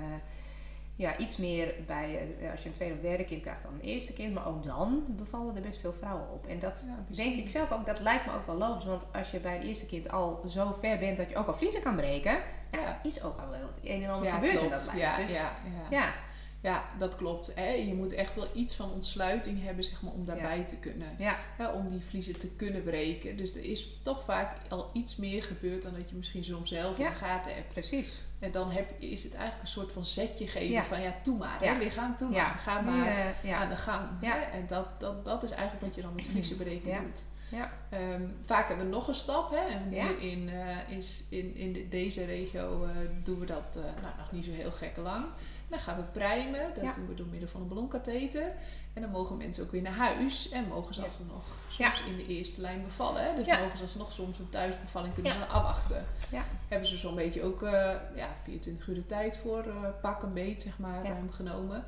ja, iets meer bij, eh, als je een tweede of derde kind krijgt dan een eerste kind, maar ook dan bevallen er best veel vrouwen op. En dat Ja, denk ik zelf ook, dat lijkt me ook wel logisch, want als je bij het eerste kind al zo ver bent dat je ook al vliezen kan breken, ja, is ook al wel het een en ander Ja, gebeurd in dat lijf. Ja, dus, ja, ja. Ja. Dat klopt. Hè. Je moet echt wel iets van ontsluiting hebben zeg maar, om daarbij te kunnen. Ja. Hè, om die vliezen te kunnen breken. Dus er is toch vaak al iets meer gebeurd dan dat je misschien soms zelf in de gaten hebt. precies. En dan heb, is het eigenlijk een soort van zetje geven Ja. van ja, toe maar. Hè, lichaam, toe maar. Ga maar eh, aan de gang. Ja. Hè? En dat, dat, dat is eigenlijk wat je dan met vliezen breken doet. Ja. Ehm, vaak hebben we nog een stap. Hè? En Ja. hier in, eh, is, in, in de- deze regio eh, doen we dat eh, nou, nog niet zo heel gek lang. Dan gaan we primen. Dat Ja. doen we door middel van een ballonkatheter. En dan mogen mensen ook weer naar huis. En mogen ze alsnog soms in de eerste lijn bevallen. Dus mogen ze alsnog soms een thuisbevalling kunnen ze afwachten. Ja. Hebben ze zo'n beetje ook eh, ja, 24 uur de tijd voor eh, pak een beet, zeg maar, ruim genomen.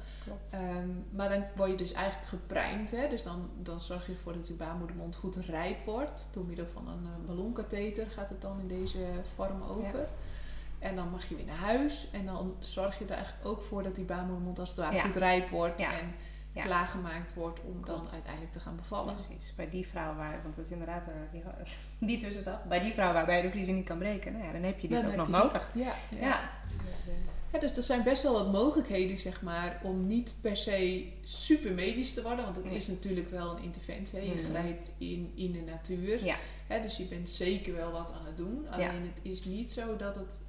Ehm, maar dan word je dus eigenlijk geprimed. Hè? Dus dan, dan zorg je ervoor dat je baarmoedermond goed rijp wordt. Door middel van een eh, ballonkatheter gaat het dan in deze vorm over. En dan mag je weer naar huis. En dan zorg je er eigenlijk ook voor dat die baarmoedermond als het ware Ja. goed rijp wordt. Ja. En Ja. klaargemaakt wordt om dan uiteindelijk te gaan bevallen. Precies. Bij die vrouw waar, want dat is inderdaad eh, die, die tussenstap. Bij die vrouw waarbij je de vliezen niet kan breken, nou ja, dan heb je dit Dan ook nog nodig. Ja, ja. Ja. Ja, dus er zijn best wel wat mogelijkheden, zeg maar, om niet per se super medisch te worden. Want het Nee. is natuurlijk wel een interventie. Hè? Je Mhm. grijpt in, in de natuur. Ja. Hè? Dus je bent zeker wel wat aan het doen. Alleen het is niet zo dat het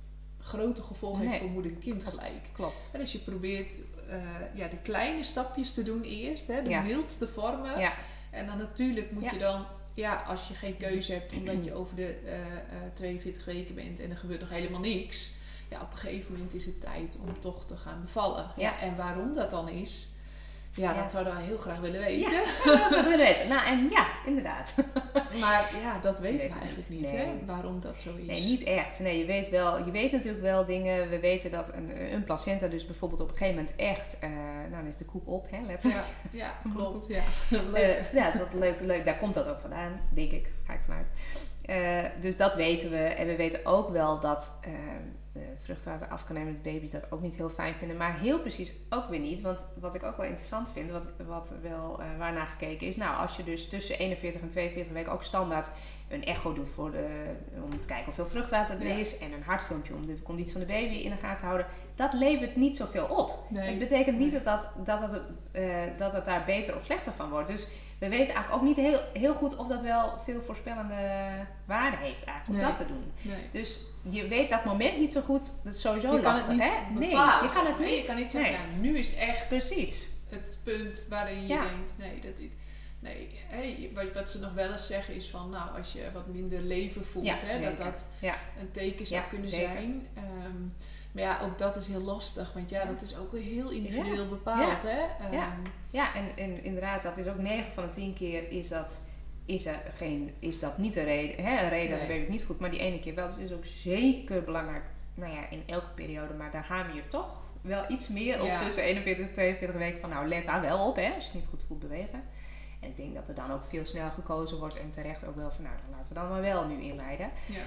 grote gevolgen heeft voor moeder en kind gelijk. Klopt. Hè, Dus je probeert eh, ja, de kleine stapjes te doen eerst. Hè? De Ja. mildste vormen. Ja. En dan natuurlijk moet Ja. je dan... Ja, als je geen keuze hebt omdat je over de eh, eh, 42 weken bent en er gebeurt nog helemaal niks. Ja, op een gegeven moment is het tijd om toch te gaan bevallen. Ja. En waarom dat dan is, ja, dat zouden wij heel graag willen weten. Ja, dat willen we weten. Nou, en ja, inderdaad. Maar ja, dat weten weet we eigenlijk niet. Nee. hè? waarom dat zo is. Nee, niet echt. Nee, je weet wel, je weet natuurlijk wel dingen. We weten dat een, een placenta dus bijvoorbeeld op een gegeven moment echt, eh, nou dan is de koek op, hè, letterlijk. Ja, ja klopt. Ja. Leuk. Eh, ja, dat, leuk, leuk. Daar komt dat ook vandaan, denk ik. Ga ik vanuit. Eh, dus dat weten we. En we weten ook wel dat eh, eh, vruchtwater af kan nemen met baby's dat ook niet heel fijn vinden. Maar heel precies ook weer niet. Want wat ik ook wel interessant vind, wat, wat wel uh, waarnaar gekeken is. Nou, als je dus tussen 41 en 42 weken ook standaard een echo doet voor de, om te kijken hoeveel vruchtwater er Ja. is. En een hartfilmpje om de conditie van de baby in de gaten te houden. Dat levert niet zoveel op. Nee. Het betekent niet dat, dat, dat, het, eh, dat het daar beter of slechter van wordt. Dus we weten eigenlijk ook niet heel, heel goed of dat wel veel voorspellende waarde heeft eigenlijk om Nee. dat te doen. Nee. Dus je weet dat moment niet zo goed. Dat is sowieso Je kan lastig, het niet hè? Nee, je kan het niet. Je kan niet zeggen, nou, nu is echt Precies. het punt waarin je Ja. denkt, nee, dat is... Nee, wat, wat ze nog wel eens zeggen is van, nou, als je wat minder leven voelt, Ja, hè, dat dat Ja. een teken zou Ja, kunnen zeker. zijn. Ehm, maar ja, ook dat is heel lastig, want ja, dat is ook weer heel individueel bepaald, Ja. hè. Ehm, Ja. Ja, en, en inderdaad, dat is ook 9 van de 10 keer is dat, is er geen, is dat niet een reden, hè, een reden dat baby het niet goed, maar die ene keer wel. Dus het is ook zeker belangrijk, nou ja, in elke periode, maar daar hamer je toch wel iets meer op Ja. tussen 41 en 42 weken van nou let daar wel op hè, als je het niet goed voelt bewegen. En ik denk dat er dan ook veel sneller gekozen wordt en terecht ook wel van nou dan laten we dan maar wel nu inleiden. Ja.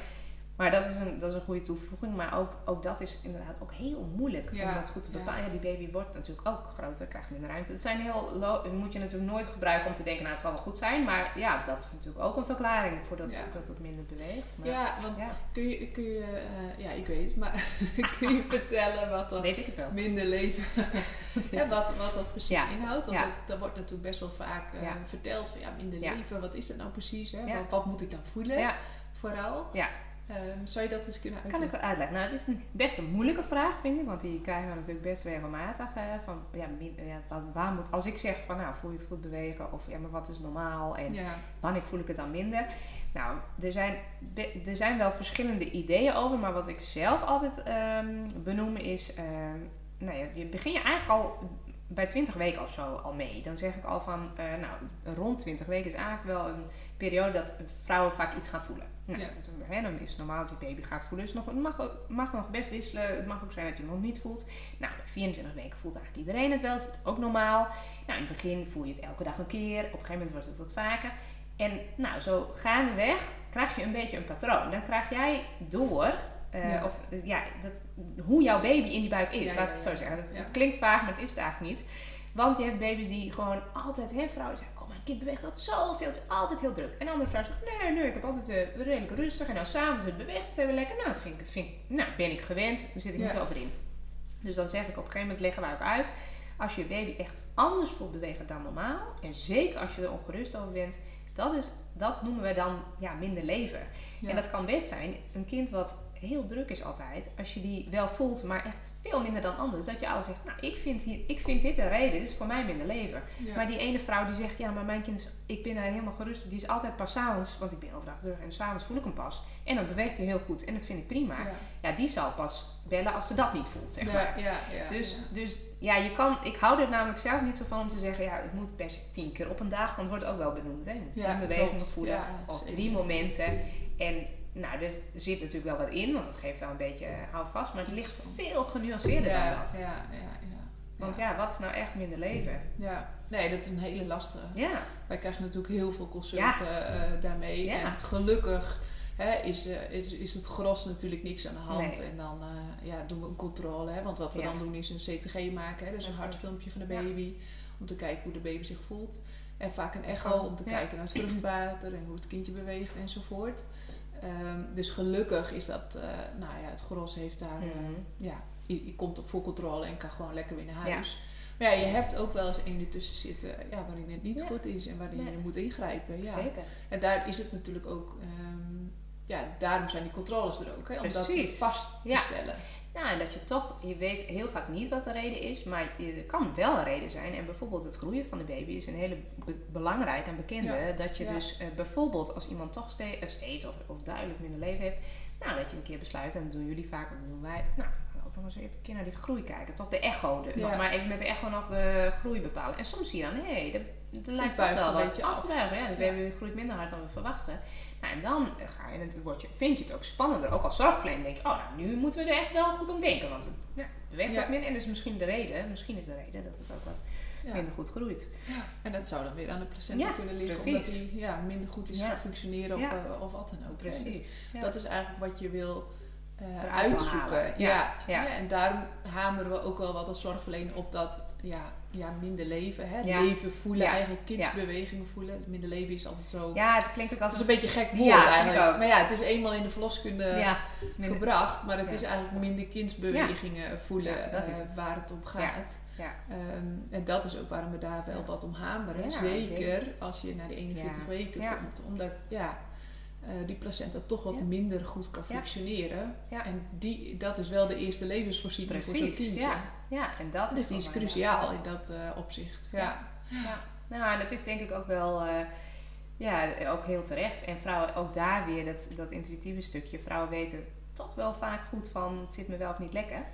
Maar dat is een, dat is een goede toevoeging. Maar ook, ook dat is inderdaad ook heel moeilijk Ja, om dat goed te bepalen. Ja, die baby wordt natuurlijk ook groter, krijgt minder ruimte. Het zijn heel dat moet je natuurlijk nooit gebruiken om te denken, nou het zal wel goed zijn. Maar ja, dat is natuurlijk ook een verklaring voor dat, Ja. dat het minder beweegt. Maar, ja, want kun je, kun je eh, ja, ik weet, maar kun je vertellen wat dan dan weet ik het wel. minder leven, ja, wat, wat dat precies inhoudt? Want dat, dat wordt natuurlijk best wel vaak eh, verteld van ja, minder leven, wat is het nou precies? Hè? Wat, wat moet ik dan voelen? Ja, Vooral. Ja. Ehm, zou je dat eens kunnen kan uitleggen? ik wel uitleggen. Nou, het is een, best een moeilijke vraag, vind ik. Want die krijgen we natuurlijk best regelmatig. eh, van, ja, min- ja, wat, waar moet, als ik zeg van, nou, voel je het goed bewegen? Of, ja, maar wat is normaal? En Ja, wanneer voel ik het dan minder? Nou, er zijn, er zijn wel verschillende ideeën over. Maar wat ik zelf altijd ehm, benoem is... ehm, nou ja, je begin je eigenlijk al bij 20 weken of zo al mee. Dan zeg ik al van, eh, nou, rond 20 weken is eigenlijk wel een periode dat vrouwen vaak iets gaan voelen. Nou, Ja. dat is, hè, dan is het normaal dat je baby gaat voelen. Dus nog, het mag, ook- mag nog best wisselen. Het mag ook zijn dat je het nog niet voelt. Nou, bij 24 weken voelt eigenlijk iedereen het wel. Is het ook normaal. Nou, in het begin voel je het elke dag een keer. Op een gegeven moment wordt het wat vaker. En nou, zo gaandeweg krijg je een beetje een patroon. Dan krijg jij door... eh, Ja. Of eh, ja, dat, hoe jouw baby in die buik is. Ja, laat ik het zo zeggen. Het, klinkt vaag, maar het is het eigenlijk niet. Want je hebt baby's die gewoon altijd, hè, vrouwen mijn kind beweegt altijd zoveel, het is altijd heel druk. En andere vrouwen zeggen, nee, nee, ik heb altijd eh, redelijk rustig. En nou, s'avonds het beweegt het even lekker. Nou, vind ik, vind nou, ben ik gewend, daar zit ik Ja. niet over in. Dus dan zeg ik op een gegeven moment, leggen we ook uit. Als je baby echt anders voelt bewegen dan normaal, en zeker als je er ongerust over bent, dat, is, dat noemen we dan ja, minder leven. Ja. En dat kan best zijn, een kind wat heel druk is altijd, als je die wel voelt, maar echt veel minder dan anders. Dat je al zegt, nou, ik vind, hier, ik vind dit een reden, dit is voor mij minder leven. ja. Maar die ene vrouw die zegt, ja, maar mijn kind is, ik ben daar helemaal gerust op, die is altijd pas s'avonds, want ik ben overdag druk en s'avonds voel ik hem pas. En dan beweegt hij heel goed en dat vind ik prima. ja. Ja, die zal pas bellen als ze dat niet voelt, zeg maar. Ja, ja, Dus, ja. dus ja, je kan, ik hou er namelijk zelf niet zo van om te zeggen, ja, het moet per se tien keer op een dag, want het wordt ook wel benoemd. Hè? Je moet tien bewegingen voelen of drie momenten. En nou, er zit natuurlijk wel wat in, want het geeft wel een beetje eh, houvast, maar het ligt veel genuanceerder ja, dan dat. Ja, ja, ja. Want ja. wat is nou echt minder leven? Ja. nee, dat is een hele lastige. Ja, Wij krijgen natuurlijk heel veel consulten eh, daarmee. Ja. En gelukkig hè, is, eh, is, is het gros natuurlijk niks aan de hand. Nee. En dan ja, doen we een controle. Hè, want wat we dan doen is een CTG maken. Hè, dus een hartfilmpje van de baby. Om te kijken hoe de baby zich voelt. En vaak een echo Oh, om te kijken naar het vruchtwater en hoe het kindje beweegt enzovoort. Ehm, dus gelukkig is dat, eh, nou ja, het gros heeft daar, eh, Mhm. ja, je, je komt op voor controle en kan gewoon lekker weer naar huis. Maar ja, je hebt ook wel eens een ertussen zitten ja, waarin het niet Ja. goed is en waarin je moet ingrijpen. Ja. zeker. En daar is het natuurlijk ook, ehm, ja, daarom zijn die controles er ook, hè, om dat vast te stellen. Nou, en dat je toch, je weet heel vaak niet wat de reden is, maar het kan wel een reden zijn. En bijvoorbeeld het groeien van de baby is een hele be- belangrijke en bekende. Ja, Dat je ja. dus eh, bijvoorbeeld als iemand toch ste- eh, steeds of, of duidelijk minder leven heeft, nou dat je een keer besluit, en dat doen jullie vaak, dat doen wij, nou we gaan ook nog eens even een keer naar die groei kijken. Toch de echo, de, Ja. nog maar even met de echo nog de groei bepalen. En soms zie je dan, hé, hey, er, er lijkt toch wel een wat beetje af te buigen. Ja, de baby groeit minder hard dan we verwachten. Nou, en dan ga je, het- word je, vind je het ook spannender. Ook als zorgverlener denk je, oh, nou, nu moeten we er echt wel goed om denken. Want ja, het beweegt Ja. wat minder. En dat is misschien de reden, misschien is de reden dat het ook wat minder goed groeit. En dat zou dan weer aan de placenta kunnen liggen, precies. omdat die ja, minder goed is gaan functioneren of, eh, of wat dan ook. Dus Precies. Ja. Dat is eigenlijk wat je wil eh, Eruit wil uitzoeken. Ja, Ja, En daarom hameren we ook wel wat als zorgverlener op dat ja, ja, minder leven. Hè? Ja. Leven voelen, eigenlijk kindsbewegingen voelen. Minder leven is altijd zo... ja, het klinkt ook Het is een beetje gek woord eigenlijk. Maar ja, het is eenmaal in de verloskunde minder, gebracht. Maar het is eigenlijk minder kindsbewegingen voelen dat is eh, waar het om gaat. Ehm, en dat is ook waarom we daar wel wat om hameren. Zeker, zeker. als je naar die 41 Ja. weken komt. Omdat ja, eh, die placenta toch wat Ja. minder goed kan functioneren. Ja. En die, dat is wel de eerste levensvoorziening voor zo'n kindje. Ja. ja, en dat is Dus die is toch wel cruciaal in dat eh, opzicht. Ja. Ja. Nou, en dat is denk ik ook wel, eh, ja, ook heel terecht. En vrouwen, ook daar weer dat, dat intuïtieve stukje. Vrouwen weten toch wel vaak goed van, het zit me wel of niet lekker.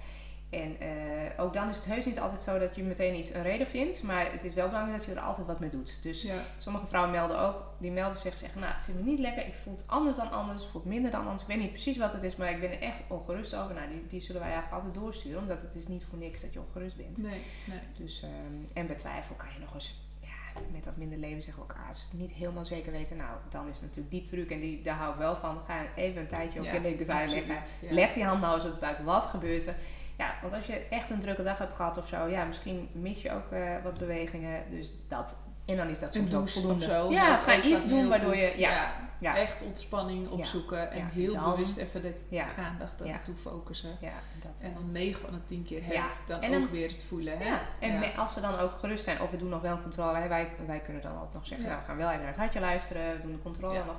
En eh, ook dan is het heus niet altijd zo dat je meteen iets een reden vindt. Maar het is wel belangrijk dat je er altijd wat mee doet. Dus Ja. sommige vrouwen melden ook, die melden zich zeggen, nou het zit me niet lekker. Ik voel het anders dan anders, het voelt minder dan anders. Ik weet niet precies wat het is, maar ik ben er echt ongerust over. Nou, die, die zullen wij eigenlijk altijd doorsturen. Omdat het is niet voor niks dat je ongerust bent. Nee, nee. Dus, ehm, en bij twijfel kan je nog eens, ja, met dat minder leven zeggen we ook, ah, als we het niet helemaal zeker weten, nou, dan is het natuurlijk die truc en die, daar hou ik wel van. Ga even een tijdje op je absoluut, leggen. ja. Leg die hand nou eens op de buik, wat gebeurt er? Ja, want als je echt een drukke dag hebt gehad of zo, ja, misschien mis je ook eh, wat bewegingen. Dus dat, en dan is dat soms ook of zo. Ja, ga ook iets doen waardoor goed. je, ja, ja, Echt ontspanning opzoeken en heel dan- bewust even de aandacht Ja. naartoe focussen. ja, dat. En dan 9 van de 10 keer heb dan En ook dan- weer het voelen. Hè? Ja, en als we dan ook gerust zijn, of we doen nog wel een controle, hè, wij, wij kunnen dan altijd nog zeggen, nou, we gaan wel even naar het hartje luisteren, we doen de controle nog.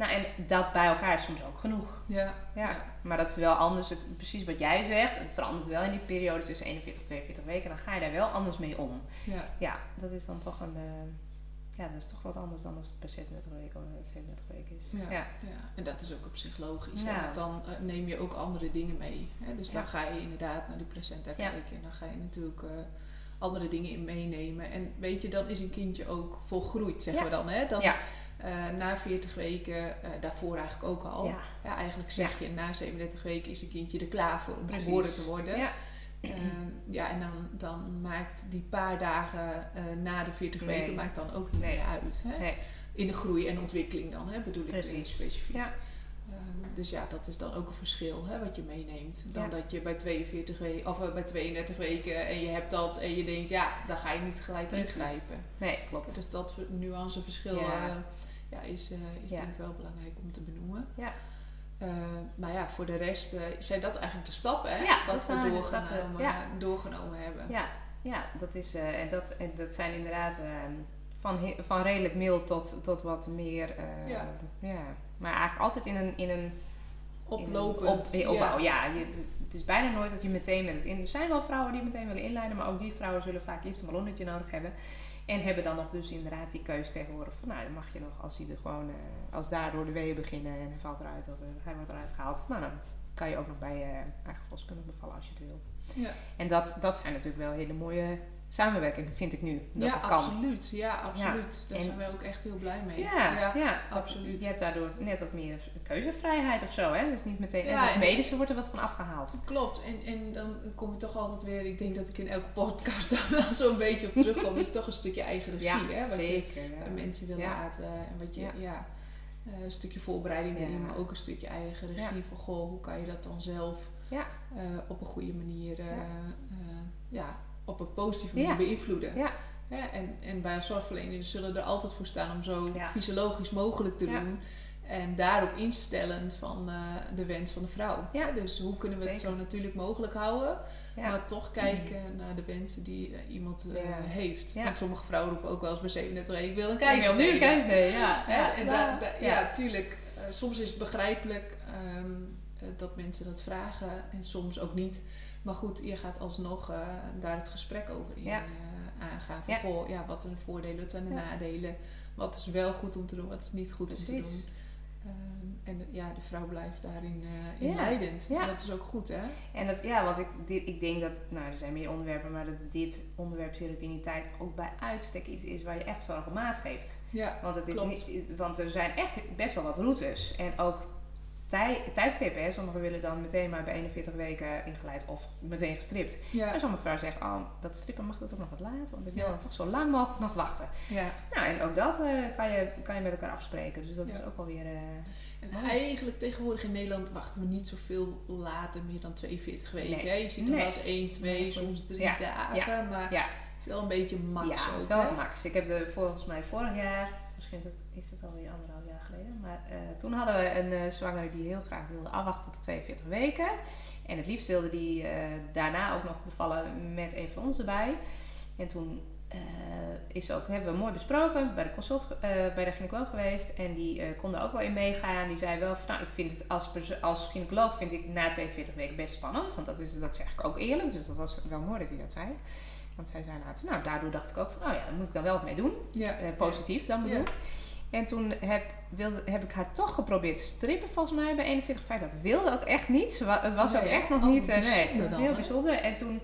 Nou, en dat bij elkaar is soms ook genoeg. Ja, Ja. Maar dat is wel anders, het, precies wat jij zegt, het verandert wel in die periode tussen 41 en 42 weken, dan ga je daar wel anders mee om. ja. Ja, dat is dan toch een, eh, ja, dat is toch wat anders dan als het bij 36 weken of 37 weken is. Ja, Ja. ja. en dat is ook op zich logisch. Ja. Want dan eh, neem je ook andere dingen mee. Hè? Dus dan ga je inderdaad naar die placenta Ja. kijken. En dan ga je natuurlijk eh, andere dingen in meenemen. En weet je, dan is een kindje ook volgroeid, zeggen we dan. Hè? dan Eh, na 40 weken, eh, daarvoor eigenlijk ook al. Ja. Ja, eigenlijk zeg je, na 37 weken is een kindje er klaar voor om Precies. geboren te worden. Ja. Ehm, ja, en dan, dan maakt die paar dagen eh, na de 40 Nee. weken maakt dan ook niet Nee. meer uit. Hè? Nee. In de groei en ontwikkeling dan, hè, bedoel ik Precies. meer specifiek. Ja. Ehm, dus ja, dat is dan ook een verschil hè, wat je meeneemt. Dan Ja. dat je bij 42 weken of eh, bij 32 weken en je hebt dat en je denkt, ja, dan ga je niet gelijk Precies. ingrijpen. Nee, klopt. Dus dat ver- nuanceverschil Ja. eh, ja, is, eh, is denk ik wel belangrijk om te benoemen. Ja. Maar ja, voor de rest zijn dat eigenlijk de stappen hè, Ja, wat we doorgenomen, doorgenomen hebben. Ja, ja dat, is, en dat, en dat zijn inderdaad eh, van, van redelijk mild tot, tot wat meer. Ja. Maar eigenlijk altijd in een, in een Oplopend. In een op, opbouw, ja. Je, het, is bijna nooit dat je meteen met het in. Er zijn wel vrouwen die meteen willen inleiden, maar ook die vrouwen zullen vaak eerst een ballonnetje nodig hebben. En hebben dan nog dus inderdaad die keus tegenwoordig van, nou dan mag je nog, als hij er gewoon, eh, als daardoor de weeën beginnen en hij valt eruit of eh, hij wordt eruit gehaald, nou dan kan je ook nog bij eh eigen verloskundige bevallen als je het wil. Ja. En dat, dat zijn natuurlijk wel hele mooie samenwerkingen, vind ik nu. Dat ja, het kan. absoluut. Ja, absoluut. Daar En- zijn wij ook echt heel blij mee. Ja, ja, Ja, dat- absoluut. Je hebt daardoor net wat meer keuzevrijheid of zo. Hè? Dus niet meteen. Ja, en het medische wordt er wat van afgehaald. Klopt, en, en dan kom je toch altijd weer, ik denk dat ik in elke podcast daar wel zo'n beetje op terugkom. Het is toch een stukje eigen regie, Ja, hè? Wat je zeker. ja. mensen wil Ja. laten en wat je, ja, Ja. eh, een stukje voorbereiding Ja. erin, maar ook een stukje eigen regie Ja. van, goh, hoe kan je dat dan zelf Ja. eh, op een goede manier, Ja. eh, ja, op een positieve manier beïnvloeden. Ja. En, en bij zorgverleners zullen er altijd voor staan om zo fysiologisch mogelijk te doen. En daarop instellend van eh, de wens van de vrouw. Ja. Dus hoe kunnen we het zo natuurlijk mogelijk houden, Ja. maar toch kijken naar de wensen die eh, iemand eh, Ja. heeft. Want sommige vrouwen roepen ook wel eens bij 37 ik wil een Ik keizer wil nu een keizersnee, ja. En da- da- ja. tuurlijk. soms is het begrijpelijk ehm, eh, dat mensen dat vragen en soms ook niet. Maar goed, je gaat alsnog eh, daar het gesprek over in Ja. eh, aangaan. Van, Ja. goh, ja, wat zijn de voordelen, wat zijn de Ja. nadelen? Wat is wel goed om te doen, wat is niet goed om te doen? Ehm, en ja, de vrouw blijft daarin eh, in leidend. Dat is ook goed, hè? En dat, ja, want ik, dit, ik denk dat, nou, er zijn meer onderwerpen, maar dat dit onderwerp serotiniteit ook bij uitstek iets is waar je echt zorg om maat geeft. Ja, Want, het is Klopt. niet, want er zijn echt best wel wat routes. En ook tij, tijdstippen. Hè. Sommigen willen dan meteen maar bij 41 weken ingeleid of meteen gestript. ja, En sommige vrouwen zeggen, oh, dat strippen mag dat ook nog wat later. Want ik wil Ja. dan toch zo lang mogelijk nog wachten. ja. Nou, en ook dat eh, kan, je, kan je met elkaar afspreken. Dus dat is ook alweer... eh En Mooi. eigenlijk tegenwoordig in Nederland wachten we niet zoveel later, meer dan 42 weken. Nee. hè? Je ziet Nee. wel eens 1, 2, Nee, soms 3 Ja. dagen. Maar het is wel een beetje max ja, het is wel hè? max. Ik heb de, volgens mij vorig jaar, misschien dat, is het alweer anderhalf jaar geleden, maar eh, toen hadden we een eh, zwangere die heel graag wilde afwachten tot 42 weken. En het liefst wilde die eh, daarna ook nog bevallen met een van ons erbij. En toen is ook, hebben we mooi besproken bij de consult, bij de gynaecoloog geweest. En die kon er ook wel in meegaan. Die zei wel van, nou, ik vind het als, als gynaecoloog vind ik na 42 weken best spannend. Want dat, is, dat zeg ik ook eerlijk. Dus dat was wel mooi dat hij dat zei. Want zij zei later, nou, daardoor dacht ik ook van, nou ja, daar moet ik dan wel wat mee doen. Ja. Positief dan bedoeld. En toen heb, wilde, heb ik haar toch geprobeerd te strippen, volgens mij, bij 41,5. Dat wilde ook echt niet. Het was ook echt nog oh, niet... eh, nee, het was dan, heel bijzonder. En toen,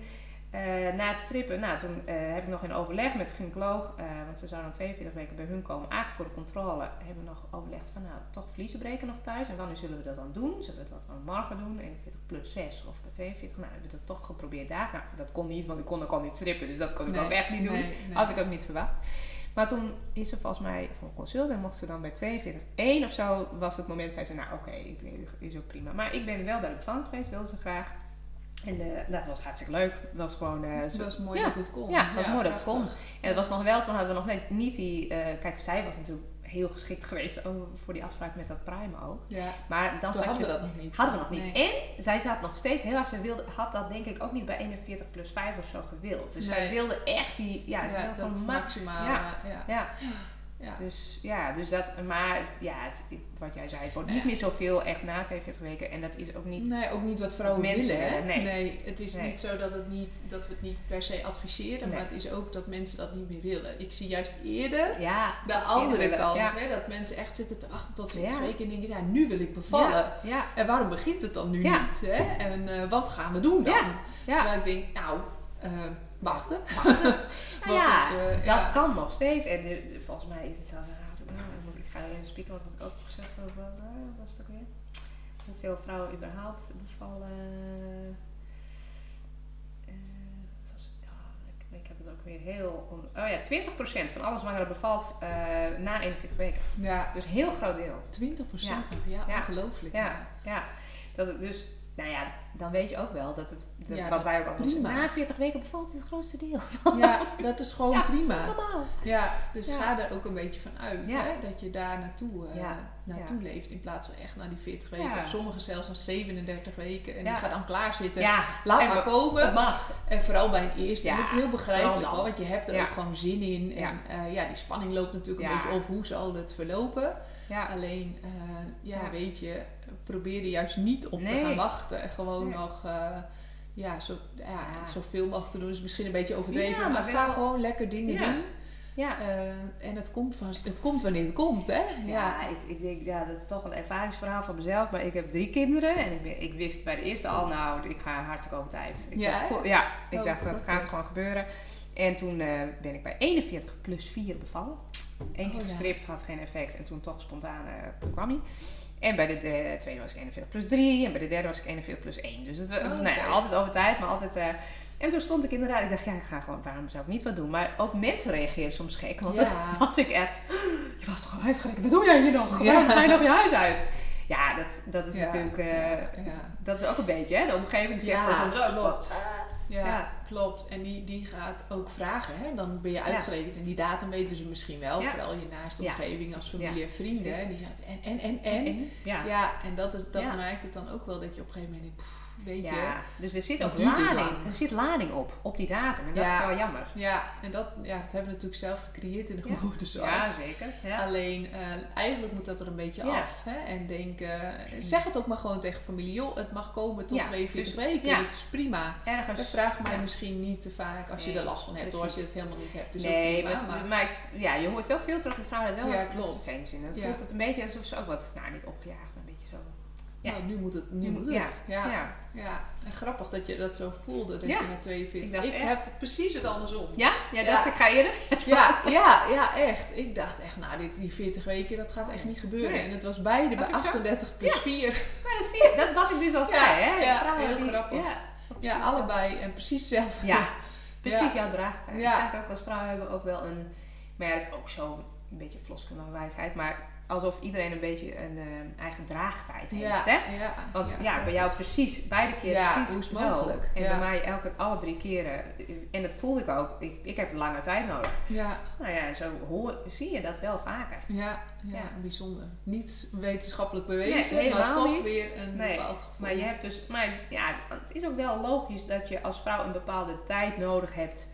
eh, na het strippen, nou, toen eh, heb ik nog in overleg met de gynaecoloog, want ze zou dan 42 weken bij hun komen, eigenlijk voor de controle, hebben we nog overlegd van, nou, toch vliezen breken nog thuis. En wanneer zullen we dat dan doen? Zullen we dat dan morgen doen? 41 plus 6 of bij 42? Nou, hebben we dat toch geprobeerd daar. Nou, dat kon niet, want ik kon ook al niet strippen, dus dat kon ik Nee, ook echt niet doen. nee, nee. Had ik ook niet verwacht. Maar toen is ze volgens mij voor een consult en mocht ze dan bij 42, 1 of zo was het moment, zei ze, nou oké, is ook prima. Maar ik ben wel bij de bevalling geweest, wilde ze graag. En eh, dat was hartstikke leuk. Het was gewoon... eh, Het was mooi Ja. dat het kon. Ja, het was mooi dat het kon. en het was nog wel, toen hadden we nog net niet die... eh, kijk, zij was natuurlijk heel geschikt geweest voor die afspraak met dat primen ook. Ja, Maar dan hadden je- we dat nog niet. Hadden we nog niet. Nee. En zij zat nog steeds heel erg. Zij wilde, had dat denk ik ook niet bij 41 plus 5 of zo gewild. Dus zij wilde echt die. Ja, ze Ja, wilde dat max. maximaal. Ja, Ja. ja. Ja. Dus ja, dus dat. Maar ja, het, wat jij zei, het wordt niet Ja. meer zoveel echt na 42 weken. En dat is ook niet. Nee, ook niet wat vrouwen Mensen willen. Hè? nee. het is Nee. niet zo dat, het niet, dat we het niet per se adviseren, Nee. maar het is ook dat mensen dat niet meer willen. Ik zie juist eerder Ja, de andere kant, Ja. hè, dat mensen echt zitten te wachten tot 40 Ja. weken en denken, ja, nu wil ik bevallen. En waarom begint het dan nu niet? Hè? En eh, wat gaan we doen dan? Terwijl ik denk, nou, eh, wachten. Nou ja, eh, dat ja. kan nog steeds. En de, de- volgens mij is het al. Nou, ik ga even spieken, wat had ik ook gezegd over. eh, wat was het ook weer? Hoeveel vrouwen überhaupt bevallen. Eh, ik, ik heb het ook weer heel. On, oh ja, 20% van alle zwangeren bevalt eh, na 41 weken. Ja, Dus een heel groot deel. 20 procent Ja. nog. Ja, Ja. ongelooflijk. Ja, ja. Dat het dus, nou ja, dan weet je ook wel dat het, dat, Ja, wat wij ook altijd zeggen, prima. na 40 weken bevalt het grootste deel. Ja, dat is gewoon ja, is prima. normaal. Ja, dus Ja. ga daar ook een beetje van uit. Ja. Hè? Dat je daar naartoe, eh, Ja. naartoe leeft in plaats van echt naar die 40 weken. Ja. Of sommigen zelfs nog 37 weken. En Ja. die gaat dan klaar zitten. Ja, Laat en maar komen. mag. En vooral bij een eerste. Ja, en dat is heel begrijpelijk hoor. Want je hebt er Ja. ook gewoon zin in. Ja. En eh, ja, die spanning loopt natuurlijk een beetje op. Hoe zal het verlopen? Ja, Alleen, eh, ja, Ja. weet je, probeer er juist niet op te gaan wachten. En gewoon Nee. nog eh, ja, zo, ja, Ja. zoveel mogelijk te doen. is misschien een beetje overdreven. Ja, maar maar ga wel- gewoon lekker dingen doen. ja. Eh, en het komt, van, het komt wanneer het komt, hè? Ja. Ik, ik denk, ja, dat is toch een ervaringsverhaal van mezelf. Maar ik heb drie kinderen en ik, wist bij de eerste al, nou, ik ga hartstikke over tijd. Ik Ja, dacht, ja, ik Oh, dacht, dat gaat gewoon gebeuren. En toen eh, ben ik bij 41 plus 4 bevallen. Eén keer Oh, ja. gestript, had geen effect. En toen toch spontaan, toen kwam hij. En bij de, de tweede was ik 41 plus 3. En bij de derde was ik 41 plus 1. Dus het was Oh, nou ja, altijd over tijd, maar altijd... eh, en toen stond ik inderdaad, ik dacht, ja, ik ga gewoon, waarom zou ik niet wat doen? Maar ook mensen reageren soms gek. Want Ja. dan was ik echt, je was toch al wat doe jij hier nog? Ja. Waarom ga je nog je huis uit? Ja, dat, dat is Ja, natuurlijk, eh, dat is ook een beetje, hè? De omgeving zegt dan soms ook van, ah, Ja, Ja. klopt. En die, die gaat ook vragen. Hè? Dan ben je uitgerekend. En die datum weten ze misschien wel. Vooral je naaste omgeving als familie en vrienden. die zeggen, en, en, en, en. en, ja. Ja, en dat, is, dat maakt het dan ook wel dat je op een gegeven moment denkt, je. Ja, dus er zit ook lading, er zit lading op, op die datum. En dat Ja. is wel jammer. Ja, en dat, ja, dat hebben we natuurlijk zelf gecreëerd in de geboortezorg. Ja, zeker. Ja. Alleen, eh, eigenlijk moet dat er een beetje af. Hè? En denk, eh, zeg het ook maar gewoon tegen familie. Joh, het mag komen tot 42 dus- weken. ja. Dat is prima. Ergens. Dat vraag mij misschien niet te vaak als je er last van hebt. Of als je precies. het helemaal niet hebt. is ook Nee, prima, maar, maar- maar ik- ja, je hoort wel veel terug dat vrouwen dat wel Ja, klopt. vervelend vinden. Dan voelt het een beetje alsof ze ook wat, nou niet opgejaagd, maar een beetje zo. Ja. Nou, nu moet het. Nu moet- het. Ja. Ja. Ja. En grappig dat je dat zo voelde. Dat Ja. je na 42... Ik dacht ik heb het precies het andersom. Ja? Jij Ja. dacht ik ga eerder? Ja, ja, ja, echt. Ik dacht echt, nou, dit, die 40 weken, dat gaat echt niet gebeuren. Nee. En het was beide Was bij ook zo? 38 plus 4. Maar dat zie je, dat wat ik dus al zei, hè? ja, heel die- grappig. Ja, Ja, allebei. En precies hetzelfde. Ja, precies jouw draagtijd. Ja. Ik ook als vrouwen hebben ook wel een... Maar ja, dat is ook zo een beetje floskundige wijsheid. Maar alsof iedereen een beetje een eh, eigen draagtijd heeft, Ja, hè? ja, Want ja, bij jou precies, beide keren Ja, precies hoe is het zo. mogelijk? En Ja. bij mij elke, alle drie keren. En dat voelde ik ook. Ik, ik heb lange tijd nodig. Ja, Nou ja, zo hoor, zie je dat wel vaker. ja, ja, Ja. bijzonder. Niet wetenschappelijk bewezen, Nee, maar helemaal toch niet. weer een Nee, bepaald gevoel. Maar je hebt dus, maar ja, het is ook wel logisch dat je als vrouw een bepaalde tijd nodig hebt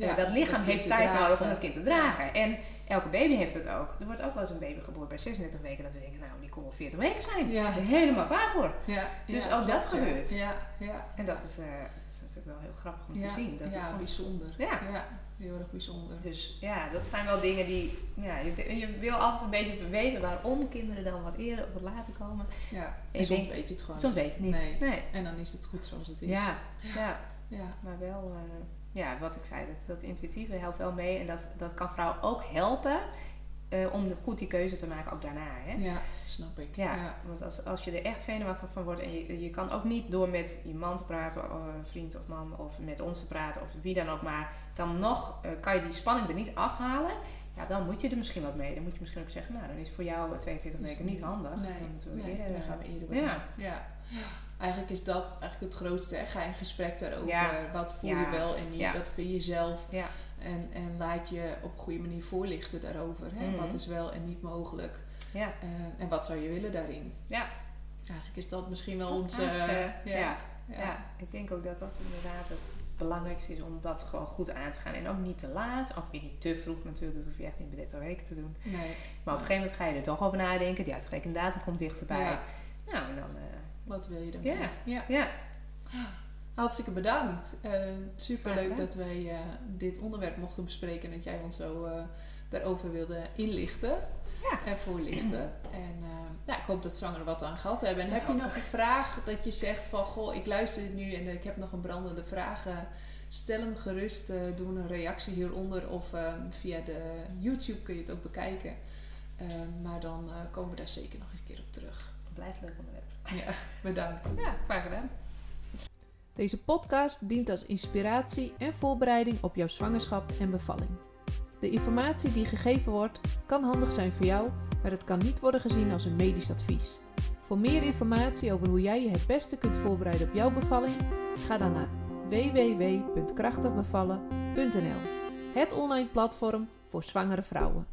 Eh, dat lichaam heeft tijd nodig om het kind te dragen. En elke baby heeft het ook. Er wordt ook wel eens een baby geboren bij 36 weken dat we denken, nou, die kon wel 40 weken zijn. Ja. Helemaal klaar voor. Ja, Dus ja, ook dat gebeurt. Ja, ja. En dat is, eh, dat is natuurlijk wel heel grappig om te zien. Dat ja, het bijzonder. Ja. ja, heel erg bijzonder. Dus ja, dat zijn wel dingen die. Ja, je, je wil altijd een beetje weten waarom kinderen dan wat eerder of wat later komen. Ja, en soms denkt- weet je het gewoon Soms weet het niet. Nee. Nee. En dan is het goed zoals het is. Ja, ja, ja. maar wel. eh, ja, wat ik zei, dat, dat intuïtieve helpt wel mee. En dat, dat kan vrouwen ook helpen eh, om de, goed die keuze te maken, ook daarna. Hè? Ja, snap ik. Ja, ja. want als, als je er echt zenuwachtig van wordt en je, je kan ook niet door met je man te praten, of een vriend of man, of met ons te praten, of wie dan ook maar, dan nog eh, kan je die spanning er niet afhalen. Ja, dan moet je er misschien wat mee. Dan moet je misschien ook zeggen, nou, dan is voor jou 42 weken niet handig. Nee, Dan nee, dan gaan we eerder ja. Ja. Eigenlijk is dat eigenlijk het grootste. Ga in gesprek daarover. Ja. Wat voel Ja. je wel en niet? Ja. Wat vind je zelf? Ja. En, en laat je op een goede manier voorlichten daarover. Hè? Mhm. Wat is wel en niet mogelijk? Ja. Eh, en wat zou je willen daarin? Ja. Eigenlijk is dat misschien wel Dat eigenlijk, eh, ja. ja. Ja. Ja. ik denk ook dat dat inderdaad het belangrijkste is om dat gewoon goed aan te gaan. En ook niet te laat, ook weer niet te vroeg natuurlijk, dat hoef je echt niet bij 30 weken te doen. Nee. Maar op een gegeven moment ga je er toch over nadenken, die uitgerekende datum komt dichterbij. Ja. Nou, en dan, eh, Wat wil je dan? Ja. ja. ja, Hartstikke bedankt. Super Graag leuk gedaan. dat wij eh, dit onderwerp mochten bespreken en dat jij ons zo eh, daarover wilde inlichten Ja. en voorlichten. En eh, ja, ik hoop dat zwangeren wat aan gehad hebben. En Dat heb je nog een vraag dat je zegt van goh, ik luister dit nu en ik heb nog een brandende vraag. eh, stel hem gerust, eh, doe een reactie hieronder of eh, via de YouTube kun je het ook bekijken. Eh, maar dan eh, komen we daar zeker nog een keer op terug. blijft leuk onderwerp. Ja, bedankt. Ja, graag gedaan. Deze podcast dient als inspiratie en voorbereiding op jouw zwangerschap en bevalling. De informatie die gegeven wordt kan handig zijn voor jou, maar het kan niet worden gezien als een medisch advies. Voor meer informatie over hoe jij je het beste kunt voorbereiden op jouw bevalling, ga dan naar www.krachtigbevallen.nl, het online platform voor zwangere vrouwen.